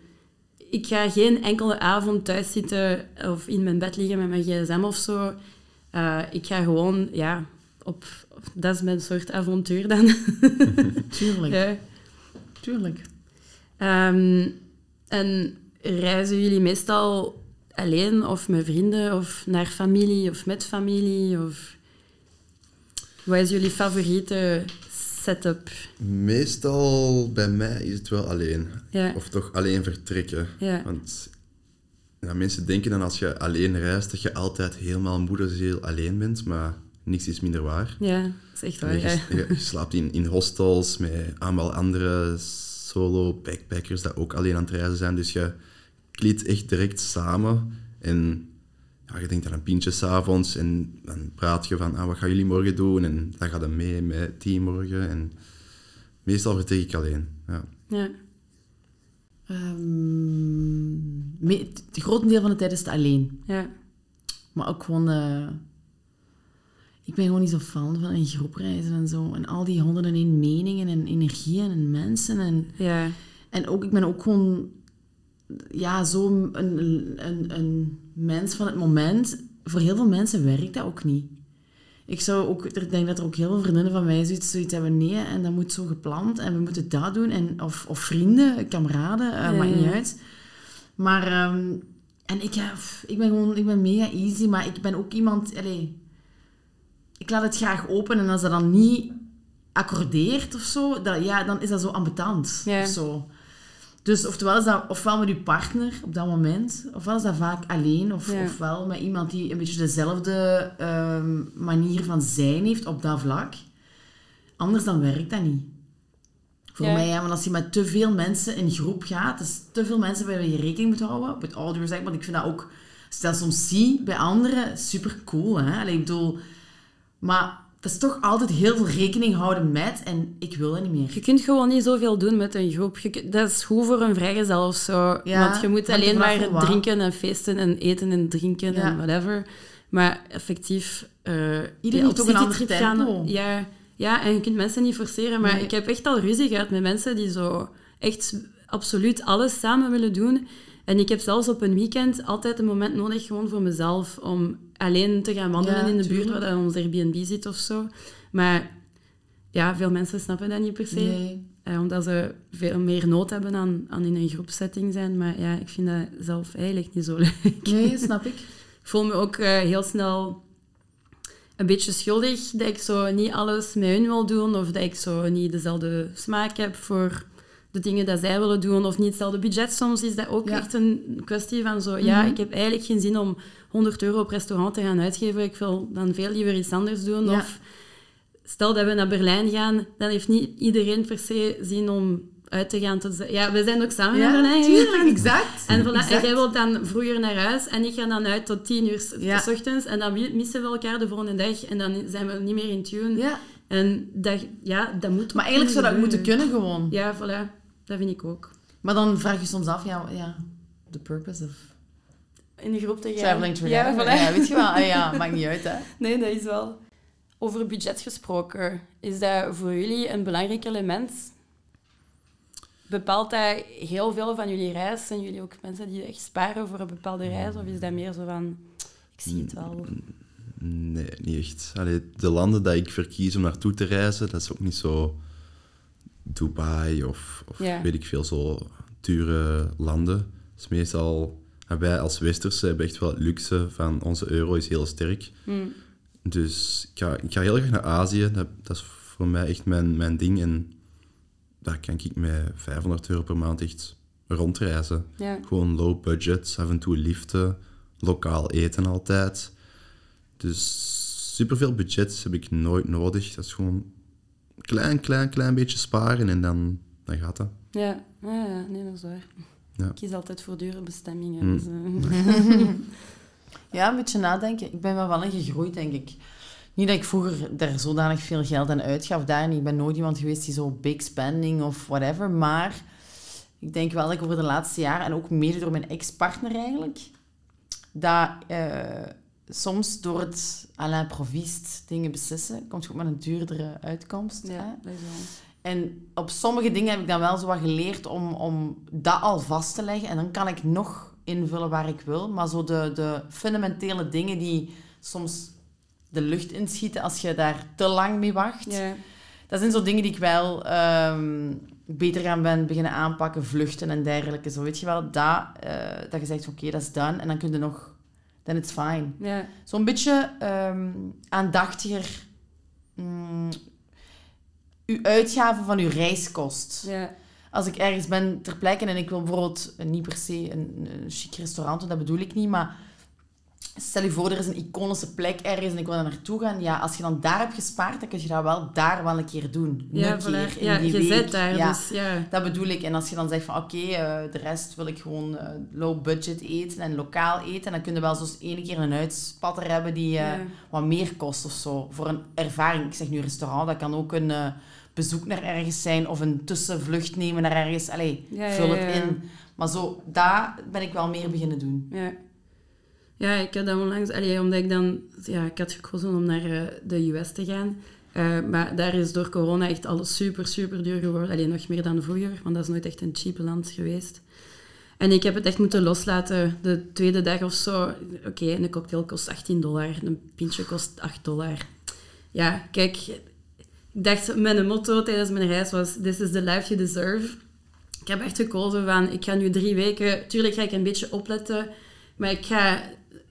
Ik ga geen enkele avond thuis zitten of in mijn bed liggen met mijn gsm of zo. Eh, ik ga gewoon, ja, op... Dat is mijn soort avontuur dan. Tuurlijk. ja. Tuurlijk. Ehm, en reizen jullie meestal alleen of met vrienden of naar familie of met familie? Of... Wat is jullie favoriete setup? Meestal bij mij is het wel alleen. Ja. Of toch alleen vertrekken. Ja. Want ja, mensen denken dan als je alleen reist dat je altijd helemaal moederziel alleen bent, maar niks is minder waar. Ja, dat is echt waar. je, ja. je- je slaapt in, in hostels met allemaal andere solo backpackers dat ook alleen aan het reizen zijn. Dus je kliet echt direct samen. En ja, je denkt aan een pintje s'avonds en dan praat je van ah, wat gaan jullie morgen doen? En dan gaat je mee met die morgen. En meestal vertrek ik alleen. Ja. Ja. Me- het grote deel van de tijd is het alleen. Ja. Maar ook gewoon... eh, ik ben gewoon niet zo fan van in groepreizen en zo. En al die honderden en één meningen en energieën en mensen. En, Ja. en ook, ik ben ook gewoon... Ja, zo een, een, een mens van het moment. Voor heel veel mensen werkt dat ook niet. Ik zou ook, ik denk dat er ook heel veel vriendinnen van mij zoiets, zoiets hebben. Nee, en dat moet zo gepland en we moeten dat doen. En, of, of vrienden, kameraden, eh, Ja, maakt niet uit. Maar, ehm, en ik, ja, pff, ik ben gewoon, ik ben mega easy, maar ik ben ook iemand, allee, ik laat het graag open en als dat dan niet accordeert of zo, dat, ja, dan is dat zo ambetant Ja. of zo. Dus oftewel is dat ofwel met je partner op dat moment, ofwel is dat vaak alleen, of, Ja. ofwel met iemand die een beetje dezelfde ehm, manier van zijn heeft op dat vlak. Anders dan werkt dat niet. Voor Ja. mij, ja, want als je met te veel mensen in groep gaat, dus te veel mensen bij wie je rekening moet houden, met ouder zeg, want ik vind dat ook, dat soms zie bij anderen, super cool, hè. Allee, ik bedoel, maar dat is toch altijd heel veel rekening houden met, en ik wil dat niet meer. Je kunt gewoon niet zoveel doen met een groep. Je dat is goed voor een vrijgezel of zo. Ja, want je moet alleen maar drinken en feesten en eten en drinken Ja. en whatever. Maar effectief... eh Iedereen op ook een ander citytrip tempo. ja, ja, en je kunt mensen niet forceren. Maar Nee. ik heb echt al ruzie gehad met mensen die zo echt absoluut alles samen willen doen. En ik heb zelfs op een weekend altijd een moment nodig gewoon voor mezelf om alleen te gaan wandelen Ja, in de buurt waar dan ons Airbnb zit of zo. Maar ja, veel mensen snappen dat niet per se. Nee. Eh, omdat ze veel meer nood hebben aan, aan in een groepsetting zijn. Maar ja, ik vind dat zelf eigenlijk niet zo leuk. Nee, snap ik. Ik voel me ook eh, heel snel een beetje schuldig dat ik zo niet alles met hun wil doen. Of dat ik zo niet dezelfde smaak heb voor de dingen dat zij willen doen. Of niet hetzelfde budget. Soms is dat ook Ja. echt een kwestie van zo... Ja, Mhm. ik heb eigenlijk geen zin om 100 euro op restaurant te gaan uitgeven. Ik wil dan veel liever iets anders doen. Ja. Of stel dat we naar Berlijn gaan, dan heeft niet iedereen per se zin om uit te gaan. Tot, ja, we zijn ook samen naar Berlijn tuurlijk, gegaan. exact. En, voilà, en jij wilt dan vroeger naar huis en ik ga dan uit tot tien uur s Ja. s ochtends. En dan missen we elkaar de volgende dag en dan zijn we niet meer in tune. Ja. En dat, ja, dat moet Maar eigenlijk zou dat moeten kunnen gewoon. Ja, voilà. Dat vind ik ook. Maar dan vraag je soms af, ja, ja the purpose of In de groep te gaan. traveling together. Ja, voilà. Ja, weet je wel. Ah, ja, maakt niet uit, hè. Nee, dat is wel... Over budget gesproken, is dat voor jullie een belangrijk element? Bepaalt dat heel veel van jullie reis? Zijn jullie ook mensen die echt sparen voor een bepaalde reis? Of is dat meer zo van, ik zie het wel? Nee, niet echt. Allee, de landen dat ik verkies om naartoe te reizen, dat is ook niet zo Dubai of, of Ja. weet ik veel, zo dure landen. Is meestal... en wij als Westerse hebben echt wel het luxe van onze euro is heel sterk. Hm. Dus ik ga, ik ga heel graag naar Azië. Dat, dat is voor mij echt mijn, mijn ding. En daar kan ik met 500 euro per maand echt rondreizen. Ja. Gewoon low budget, af en toe liften, lokaal eten altijd. Dus superveel budget heb ik nooit nodig. Dat is gewoon klein, klein, klein beetje sparen en dan, dan gaat dat. Ja, ja, ja, nee, dat is waar. Ja. Ik kies altijd voor dure bestemmingen. Hm. Dus, eh, Ja, een beetje nadenken. Ik ben wel wel in gegroeid, denk ik. Niet dat ik vroeger daar zodanig veel geld aan uitgaf, daar niet. Ik ben nooit iemand geweest die zo big spending of whatever. Maar ik denk wel dat ik over de laatste jaren, en ook mede door mijn ex-partner eigenlijk, dat eh, soms door het à l'improviste dingen beslissen, komt je ook met een duurdere uitkomst. ja. En op sommige dingen heb ik dan wel zo wat geleerd om, om dat al vast te leggen. En dan kan ik nog invullen waar ik wil. Maar zo de, de fundamentele dingen die soms de lucht inschieten als je daar te lang mee wacht. Ja, Dat zijn zo dingen die ik wel ehm, beter gaan ben beginnen aanpakken. Vluchten en dergelijke. Zo weet je wel, dat, eh, dat je zegt, oké, dat is done. En dan kun je nog... Dan it's fine. ja, Zo'n beetje ehm, aandachtiger... mm, uw uitgaven van uw reiskost. ja. Als ik ergens ben ter plekke en ik wil bijvoorbeeld eh, niet per se een, een chic restaurant, dat bedoel ik niet, maar stel je voor, er is een iconische plek ergens en ik wil daar naartoe gaan. Ja, als je dan daar hebt gespaard, dan kun je dat wel daar wel een keer doen. Ja, een voilà. keer in ja die je week. zit daar, Ja. dus ja. Dat bedoel ik. En als je dan zegt van oké, eh, de rest wil ik gewoon eh, low budget eten en lokaal eten, dan kun je wel zo'n ene keer een uitspatter hebben die eh, wat meer kost of zo. Voor een ervaring. Ik zeg nu restaurant, dat kan ook een bezoek naar ergens zijn of een tussenvlucht nemen naar ergens. Allee, vul het in. Maar zo, daar ben ik wel meer beginnen doen. Ja. Ja, ik had dat onlangs... Allee, omdat ik dan... Ja, ik had gekozen om naar eh, de US te gaan. Eh, maar daar is door corona echt alles super, super duur geworden. Alleen nog meer dan vroeger, want dat is nooit echt een cheap land geweest. En ik heb het echt moeten loslaten de tweede dag of zo. Oké, een cocktail kost 18 dollar, een pintje kost 8 dollar. Ja, kijk, ik dacht, mijn motto tijdens mijn reis was: This is the life you deserve. Ik heb echt gekozen van, ik ga nu drie weken... Tuurlijk ga ik een beetje opletten, maar ik ga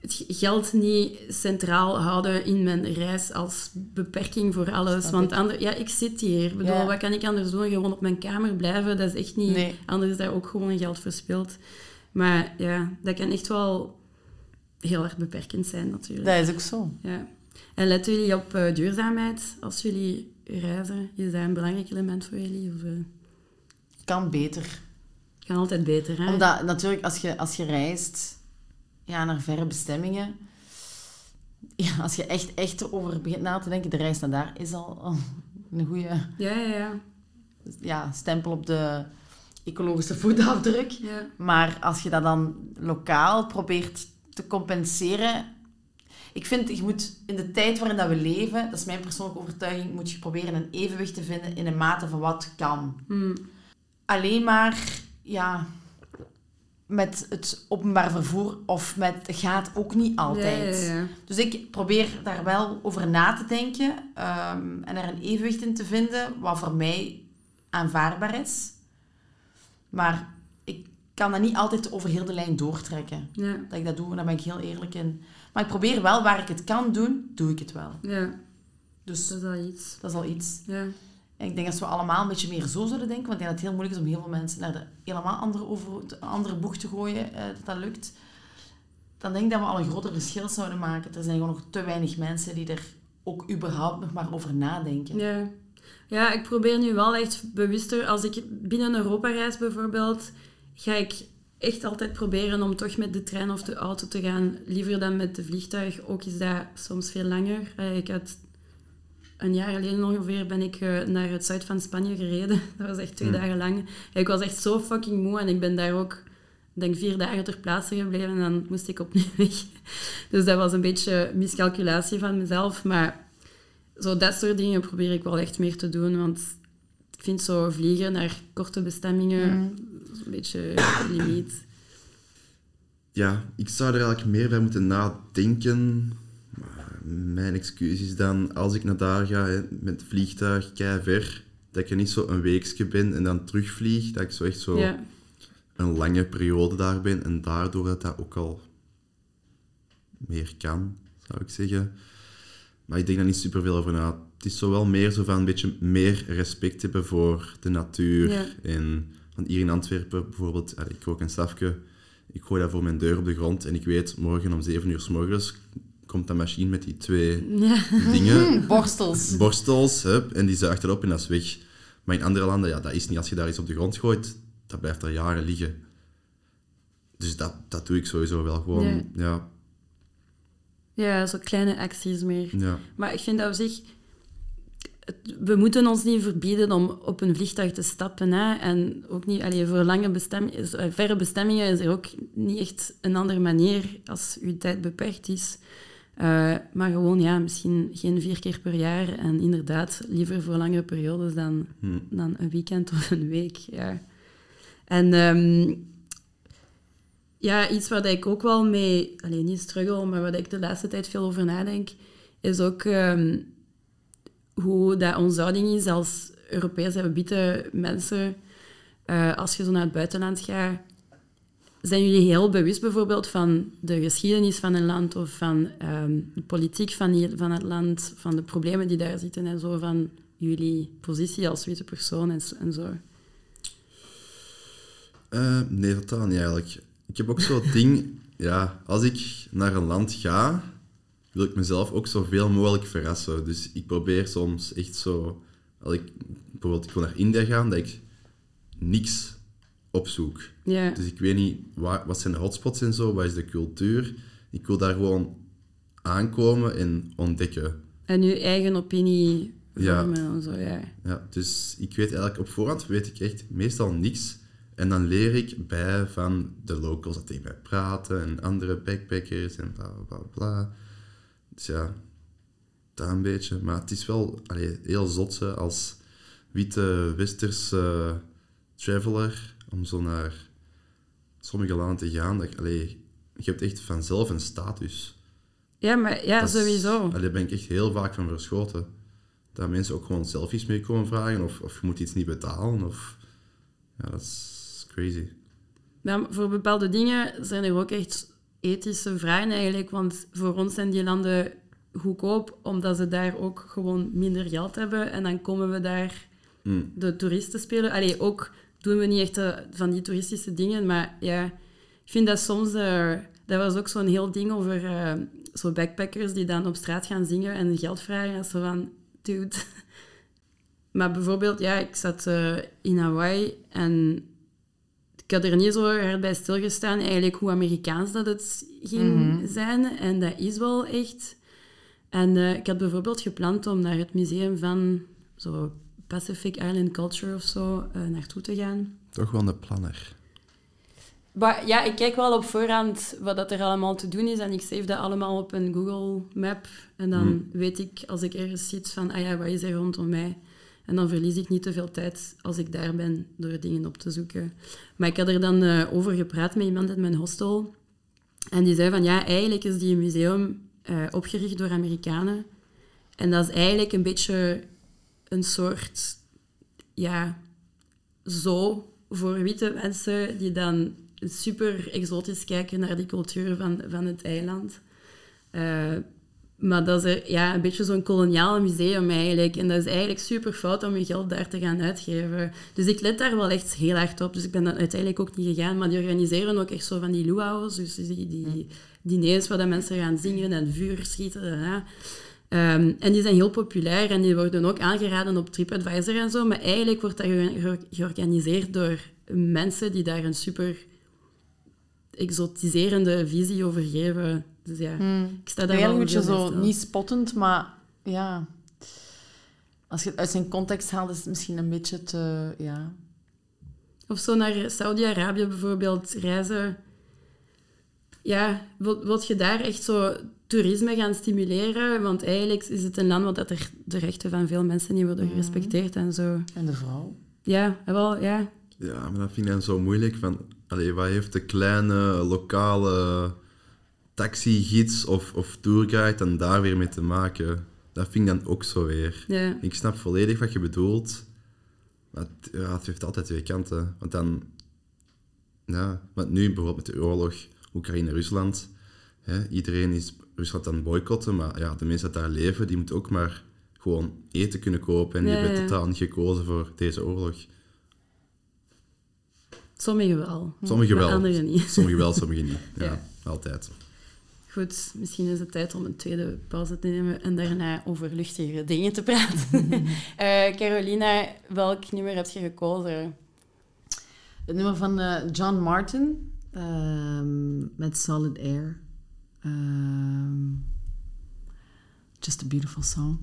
het geld niet centraal houden in mijn reis als beperking voor alles. Want ik. ander, ja, ik zit hier. Ik bedoel, Ja. wat kan ik anders doen? Gewoon op mijn kamer blijven, dat is echt niet... Nee. Anders is daar ook gewoon geld verspild. Maar ja, dat kan echt wel heel erg beperkend zijn natuurlijk. Dat is ook zo. Ja. En letten jullie op eh, duurzaamheid als jullie reizen? Is dat een belangrijk element voor jullie? Of, eh, Kan beter. kan altijd beter, hè? Omdat natuurlijk, als je, als je reist ja, naar verre bestemmingen... Ja, als je echt, echt erover begint na te denken, de reis naar daar is al oh, een goede Ja, ja, ja. ja, stempel op de ecologische voetafdruk. ja. Maar als je dat dan lokaal probeert te compenseren... Ik vind, je moet in de tijd waarin dat we leven, dat is mijn persoonlijke overtuiging, moet je proberen een evenwicht te vinden in een mate van wat kan. Hm. Alleen maar, ja... met het openbaar vervoer of met gaat ook niet altijd. Ja, ja, ja. Dus ik probeer daar wel over na te denken ehm, en er een evenwicht in te vinden wat voor mij aanvaardbaar is. Maar ik kan dat niet altijd over heel de lijn doortrekken. Dat ik dat doe, en daar ben ik heel eerlijk in. Maar ik probeer wel, waar ik het kan doen, doe ik het wel. ja, Dus dat is al iets. dat is al iets. Ja, En ik denk dat we allemaal een beetje meer zo zouden denken, want ik denk dat het heel moeilijk is om heel veel mensen naar de helemaal andere, over, de andere boeg te gooien, eh, dat dat lukt. Dan denk ik dat we al een groter verschil zouden maken. Er zijn gewoon nog te weinig mensen die er ook überhaupt nog maar over nadenken. ja. Ja, ik probeer nu wel echt bewuster, als ik binnen Europa reis bijvoorbeeld, ga ik echt altijd proberen om toch met de trein of de auto te gaan, liever dan met de vliegtuig. Ook is dat soms veel langer. Eh, Ik had een jaar geleden ongeveer ben ik eh, naar het zuid van Spanje gereden. Dat was echt twee Hmm. dagen lang. Ik was echt zo fucking moe en ik ben daar ook, denk vier dagen ter plaatse gebleven en dan moest ik opnieuw weg. Dus dat was een beetje miscalculatie van mezelf. Maar zo dat soort dingen probeer ik wel echt meer te doen, want ik vind zo vliegen naar korte bestemmingen Mhm. een beetje limiet. Ja, ik zou er eigenlijk meer bij moeten nadenken. Mijn excuus is dan, als ik naar daar ga hè, met het vliegtuig, kei ver, dat ik er niet zo een weekje ben en dan terugvlieg, dat ik zo echt zo Ja, een lange periode daar ben en daardoor dat dat ook al meer kan, zou ik zeggen. Maar ik denk daar niet superveel over na. Het is zo wel meer zo van een beetje meer respect hebben voor de natuur. Ja. En want hier in Antwerpen bijvoorbeeld, ik rook een stafje, ik gooi dat voor mijn deur op de grond en ik weet, morgen om 7 uur s morgens komt dat machine met die twee ja. dingen, Borstels. borstels, hup, en die zuigt erop en dat is weg. Maar in andere landen, ja, dat is niet als je daar iets op de grond gooit, dat blijft er jaren liggen. Dus dat, dat doe ik sowieso wel gewoon. Ja. Ja, ja, zo kleine acties meer. ja. Maar ik vind dat op zich... het- We moeten ons niet verbieden om op een vliegtuig te stappen. Hè? En ook niet... Allee, voor lange bestemming, is- eh, verre bestemmingen is er ook niet echt een andere manier als uw tijd beperkt is. Eh, maar gewoon, ja, misschien geen vier keer per jaar. En inderdaad, liever voor langere periodes dan, Hm. dan een weekend of een week. Ja. En ehm, ja, iets waar ik ook wel mee, alleen niet struggle, maar waar ik de laatste tijd veel over nadenk, is ook ehm, hoe dat onze houding is als Europese witte mensen. Eh, als je zo naar het buitenland gaat, zijn jullie heel bewust bijvoorbeeld van de geschiedenis van een land of van ehm, de politiek van, die, van het land, van de problemen die daar zitten en zo, van jullie positie als witte persoon en, en zo? Eh, nee, totaal niet eigenlijk. Ik heb ook zo'n ding, ja, als ik naar een land ga, wil ik mezelf ook zoveel mogelijk verrassen. Dus ik probeer soms echt zo, als ik bijvoorbeeld ik wil naar India gaan, dat ik niks opzoek. Ja, Dus ik weet niet, waar, wat zijn de hotspots en zo, wat is de cultuur. Ik wil daar gewoon aankomen en ontdekken. en je eigen opinie Ja. vormen en zo, ja. Ja, dus ik weet eigenlijk op voorhand weet ik echt meestal niks. En dan leer ik bij van de locals dat tegen mij praten en andere backpackers en bla bla bla. bla. Dus ja, dat een beetje. Maar het is wel allee, heel zot hè, als witte westerse traveler om zo naar sommige landen te gaan. Dat, ik- allee, je hebt echt vanzelf een status. Ja, maar ja, Dat is- sowieso. allee, Daar ben ik echt heel vaak van verschoten. Dat mensen ook gewoon selfies mee komen vragen of, of je moet iets niet betalen. Of... Ja, dat is crazy. Voor bepaalde dingen zijn er ook echt ethische vragen eigenlijk. Want voor ons zijn die landen goedkoop, omdat ze daar ook gewoon minder geld hebben. En dan komen we daar Mm. de toeristen spelen. Allee, ook doen we niet echt eh, van die toeristische dingen, maar ja, ik vind dat soms... eh dat was ook zo'n heel ding over eh, zo backpackers die dan op straat gaan zingen en geld vragen. En zo van, dude... Maar bijvoorbeeld, ja, ik zat in Hawaii en ik had er niet zo hard bij stilgestaan eigenlijk hoe Amerikaans dat het ging zijn. En dat is wel echt... En ik had bijvoorbeeld gepland om naar het museum van zo Pacific Island Culture of zo eh, naartoe te gaan. Toch wel een planner. Maar ja, ik kijk wel op voorhand wat dat er allemaal te doen is en ik save dat allemaal op een Google Map. En dan Hmm. weet ik, als ik ergens zit, van, ah ja, wat is er rondom mij? En dan verlies ik niet te veel tijd als ik daar ben door dingen op te zoeken. Maar ik had er dan eh, over gepraat met iemand in mijn hostel. En die zei van ja, eigenlijk is die museum eh, opgericht door Amerikanen. En dat is eigenlijk een beetje een soort ja, zo voor witte mensen die dan super exotisch kijken naar die cultuur van, van het eiland. Uh, maar dat is er, ja, een beetje zo'n koloniaal museum eigenlijk. En dat is eigenlijk super fout om je geld daar te gaan uitgeven. Dus ik let daar wel echt heel hard op. Dus ik ben dan uiteindelijk ook niet gegaan. Maar die organiseren ook echt zo van die luau's. Dus die, die diners waar de mensen gaan zingen en vuur schieten. Ja. Um, en die zijn heel populair en die worden ook aangeraden op TripAdvisor en zo. Maar eigenlijk wordt dat georganiseerd door mensen die daar een super exotiserende visie over geven. Dus ja, hmm. ik sta daar wel een beetje zo, niet spottend, maar ja... Als je het uit zijn context haalt, is het misschien een beetje te... Ja. Of zo naar Saudi-Arabië bijvoorbeeld reizen. Ja, wil, je daar echt zo toerisme gaan stimuleren? Want eigenlijk is het een land waar dat er de rechten van veel mensen niet worden hmm. gerespecteerd en zo. En de vrouw? Ja, wel, ja. Ja, maar dat vind ik dan zo moeilijk. Van, allee, wat heeft de kleine lokale taxigids of, of tourguide dan daar weer mee te maken? Dat vind ik dan ook zo weer. Ja. Ik snap volledig wat je bedoelt. Maar het, ja, het heeft altijd twee kanten. Want dan... Ja, want nu bijvoorbeeld met de oorlog Oekraïne-Rusland... Iedereen is Rusland aan het boycotten, maar ja, de mensen die daar leven, die moeten ook maar gewoon eten kunnen kopen. En die hebben totaal niet gekozen voor deze oorlog. Sommigen wel. Sommigen wel. Anderen niet. Sommigen wel, sommigen niet. Ja, altijd. Goed, misschien is het tijd om een tweede pauze te nemen en daarna over luchtigere dingen te praten. uh, Carolina, welk nummer heb je gekozen? Het nummer van uh, John Martin uh, met Solid Air. Ehm, just a beautiful song.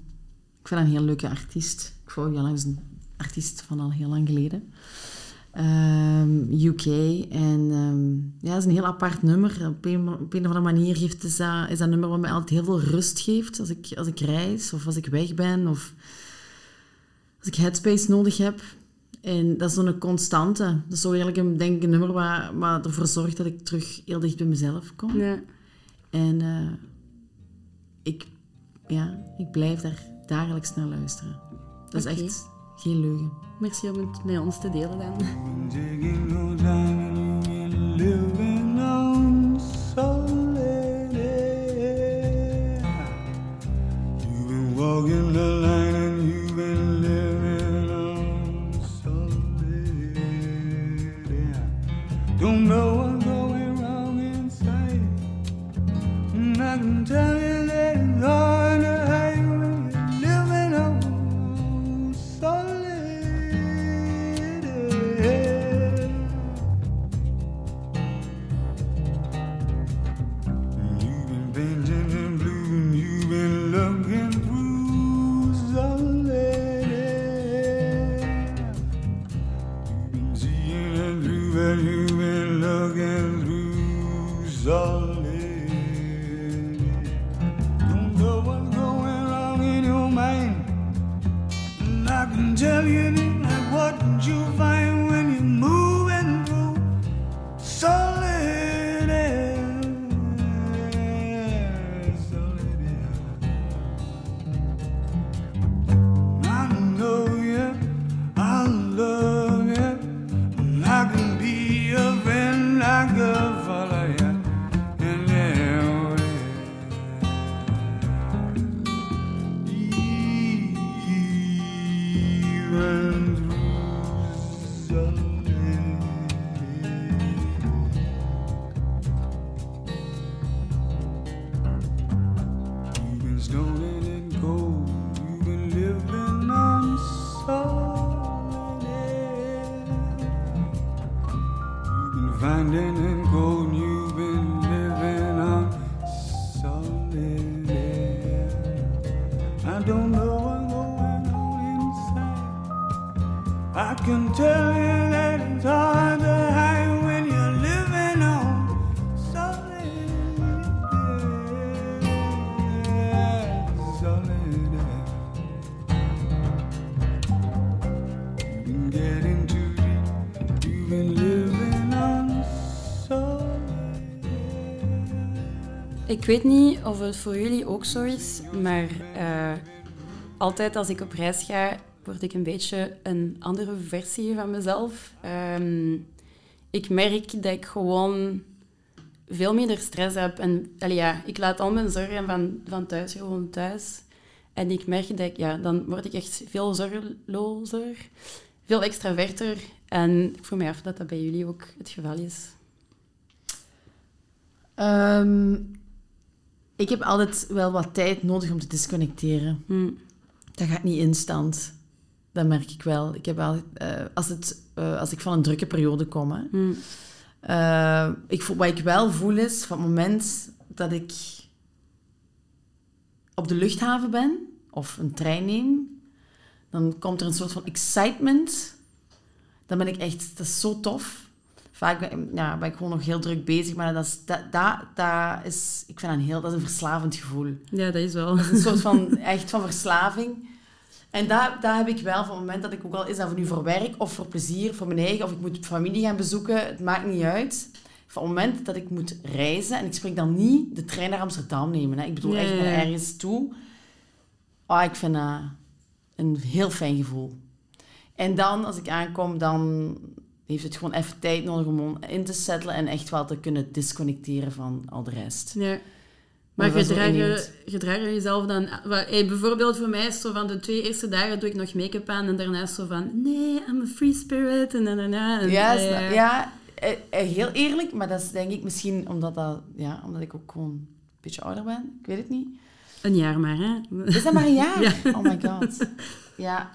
Ik vind dat een heel leuke artiest. Ik volg al langs een artiest van al heel lang geleden. Ehm, UK. En ja, het is een heel apart nummer. Op een, op een of andere manier geeft, is, dat, is dat nummer wat mij altijd heel veel rust geeft als ik, als ik reis of als ik weg ben of als ik headspace nodig heb. En dat is zo'n constante. Dat is zo eigenlijk een, denk ik, een nummer waar, waar ervoor zorgt dat ik terug heel dicht bij mezelf kom. Ja. En uh, ik, ja, ik blijf daar dagelijks naar luisteren. Dat is echt geen leugen. Merci om het met ons te delen dan. Walking the line Ik weet niet of het voor jullie ook zo is, maar eh, altijd als ik op reis ga, word ik een beetje een andere versie van mezelf. Ehm, ik merk dat ik gewoon veel minder stress heb. En ja, ik laat al mijn zorgen van, van thuis gewoon thuis. En ik merk dat ik, ja, dan word ik echt veel zorgelozer, veel extraverter. En ik vroeg mij af dat dat bij jullie ook het geval is. Ehm, ik heb altijd wel wat tijd nodig om te disconnecteren. Hm. Dat gaat niet instant. Dat merk ik wel. Ik heb wel eh, als, het, eh, als ik van een drukke periode kom. Hè, Hm. eh, ik, voel- wat ik wel voel is, van het moment dat ik op de luchthaven ben, of een trein neem, dan komt er een soort van excitement. Dan ben ik echt, dat is zo tof. Vaak ben, ja, ben ik gewoon nog heel druk bezig, maar dat is, dat, dat, dat is, ik vind dat een heel, dat is een verslavend gevoel. Ja, dat is wel. Dat is een soort van, echt van verslaving. En dat, dat heb ik wel van het moment dat ik ook al, is dat nu voor werk of voor plezier, voor mijn eigen, of ik moet familie gaan bezoeken, het maakt niet uit. Van het moment dat ik moet reizen, en ik spreek dan niet de trein naar Amsterdam nemen. Hè. Ik bedoel echt naar ergens toe. Oh, ik vind dat een heel fijn gevoel. En dan, als ik aankom, dan heeft het gewoon even tijd nodig om in te settelen en echt wel te kunnen disconnecteren van al de rest. Ja. Maar innemend. gedragen jezelf dan... hey, bijvoorbeeld voor mij is zo van de twee eerste dagen doe ik nog make-up aan en daarna is zo van nee, I'm a free spirit en dan daarna. En, Ja, ja eh, eh, heel eerlijk, maar dat is denk ik misschien omdat, dat, ja, omdat ik ook gewoon een beetje ouder ben. Ik weet het niet. Een jaar maar, hè. Is dat maar een jaar? Oh my god. Ja,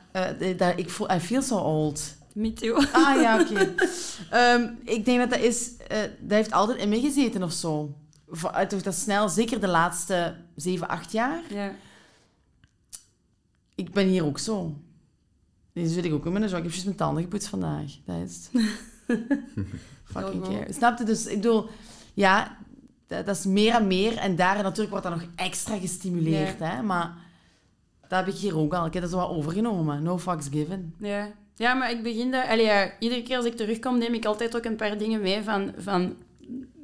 dat, ik voel, I feel so old. Me too. Ah ja, oké. Ehm, ik denk dat dat is, eh, dat heeft altijd in me gezeten of zo. Eh, Toch dat snel, zeker de laatste zeven, acht jaar. Ja. Ik ben hier ook zo. Dus weet ik ook in mijn zak. Ik heb juist mijn tanden gepoetst vandaag. Dat is. Fucking care. Snap je? Dus ik bedoel, ja, dat, dat is meer en meer. En daar natuurlijk wordt dat nog extra gestimuleerd. Hè? Maar dat heb ik hier ook al. Ik heb dat zo wat overgenomen. No fucks given. Ja. Ja, maar ik begin daar... Allee, ja, iedere keer als ik terugkom neem ik altijd ook een paar dingen mee van, van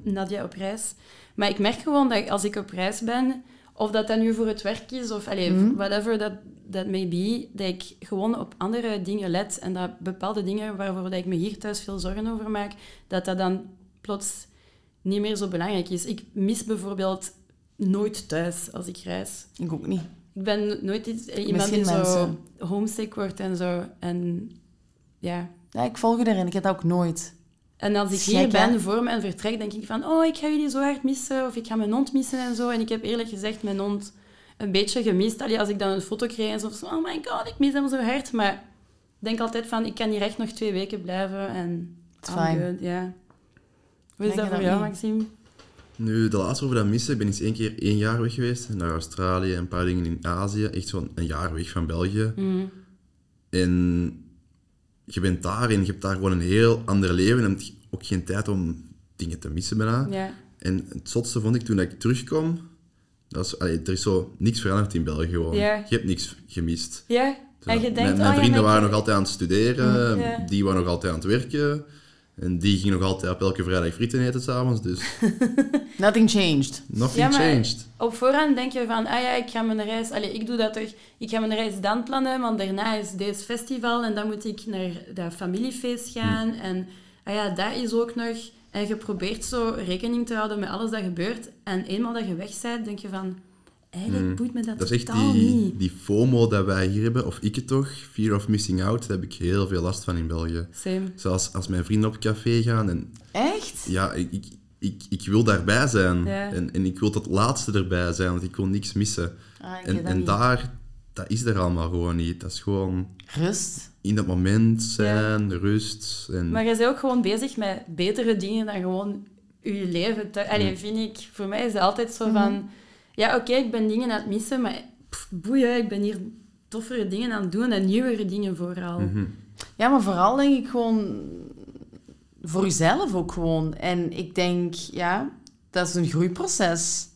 Nadia op reis. Maar ik merk gewoon dat als ik op reis ben, of dat dat nu voor het werk is, of allee, Mhm. whatever that, that may be, dat ik gewoon op andere dingen let. En dat bepaalde dingen waarvoor dat ik me hier thuis veel zorgen over maak, dat dat dan plots niet meer zo belangrijk is. Ik mis bijvoorbeeld nooit thuis als ik reis. Ik ook niet. Ik ben nooit iets, iemand Misschien die zo homesick wordt en zo. En ja. Ja, ik volg je erin. Ik heb dat ook nooit. En als ik hier ben voor mijn vertrek, denk ik van... Oh, ik ga jullie zo hard missen. Of ik ga mijn hond missen en zo. En ik heb eerlijk gezegd mijn hond een beetje gemist. Allee, als ik dan een foto kreeg en zo van... Oh my god, ik mis hem zo hard. Maar ik denk altijd van... Ik kan hier echt nog twee weken blijven. En It's I'm fine. good, ja. Hoe is Denk dat voor jou, niet? Maxime? Nu, de laatste over dat missen, ik ben eens één keer één jaar weg geweest. Naar Australië en een paar dingen in Azië. Echt zo'n een jaar weg van België. Mhm. En je bent daar en je hebt daar gewoon een heel ander leven. En je hebt ook geen tijd om dingen te missen bijna. Ja. En het zotste vond ik toen ik terugkom. Dat is, allee, er is zo niks veranderd in België gewoon. Ja. Je hebt niks gemist. Ja? Zo, En je denkt... mijn mijn oh, ja, vrienden waren nog altijd aan het studeren. Die waren nog altijd aan het werken. En die gingen nog altijd op elke vrijdag frieten eten s'avonds. Dus Nothing changed. nothing Ja, maar- changed. Op voorhand denk je van, ah ja, ik ga mijn reis... Allee, ik doe dat toch... Ik ga mijn reis dan plannen, want daarna is deze festival en dan moet ik naar dat familiefeest gaan. En ah ja, dat is ook nog... En je probeert zo rekening te houden met alles dat gebeurt. En eenmaal dat je weg bent, denk je van... Eigenlijk boeit me dat. Dat is echt die, niet. die FOMO dat wij hier hebben, of ik het toch, fear of missing out, daar heb ik heel veel last van in België. Same. Zoals als mijn vrienden op café gaan en Echt? ja, ik, ik, ik, ik wil daarbij zijn. Ja. En, en ik wil tot laatste erbij zijn, want ik wil niks missen. Ah, en dat en daar, dat is er allemaal gewoon niet. Dat is gewoon Rust. in dat moment zijn, rust. En, Maar je bent ook gewoon bezig met betere dingen dan gewoon je leven. Te... Allee, vind ik. Voor mij is het altijd zo van... Ja, oké, ik ben dingen aan het missen, maar pff, boeien, ik ben hier toffere dingen aan het doen en nieuwere dingen vooral. Mhm. Ja, maar vooral denk ik gewoon voor jezelf ook gewoon. En ik denk, ja, dat is een groeiproces.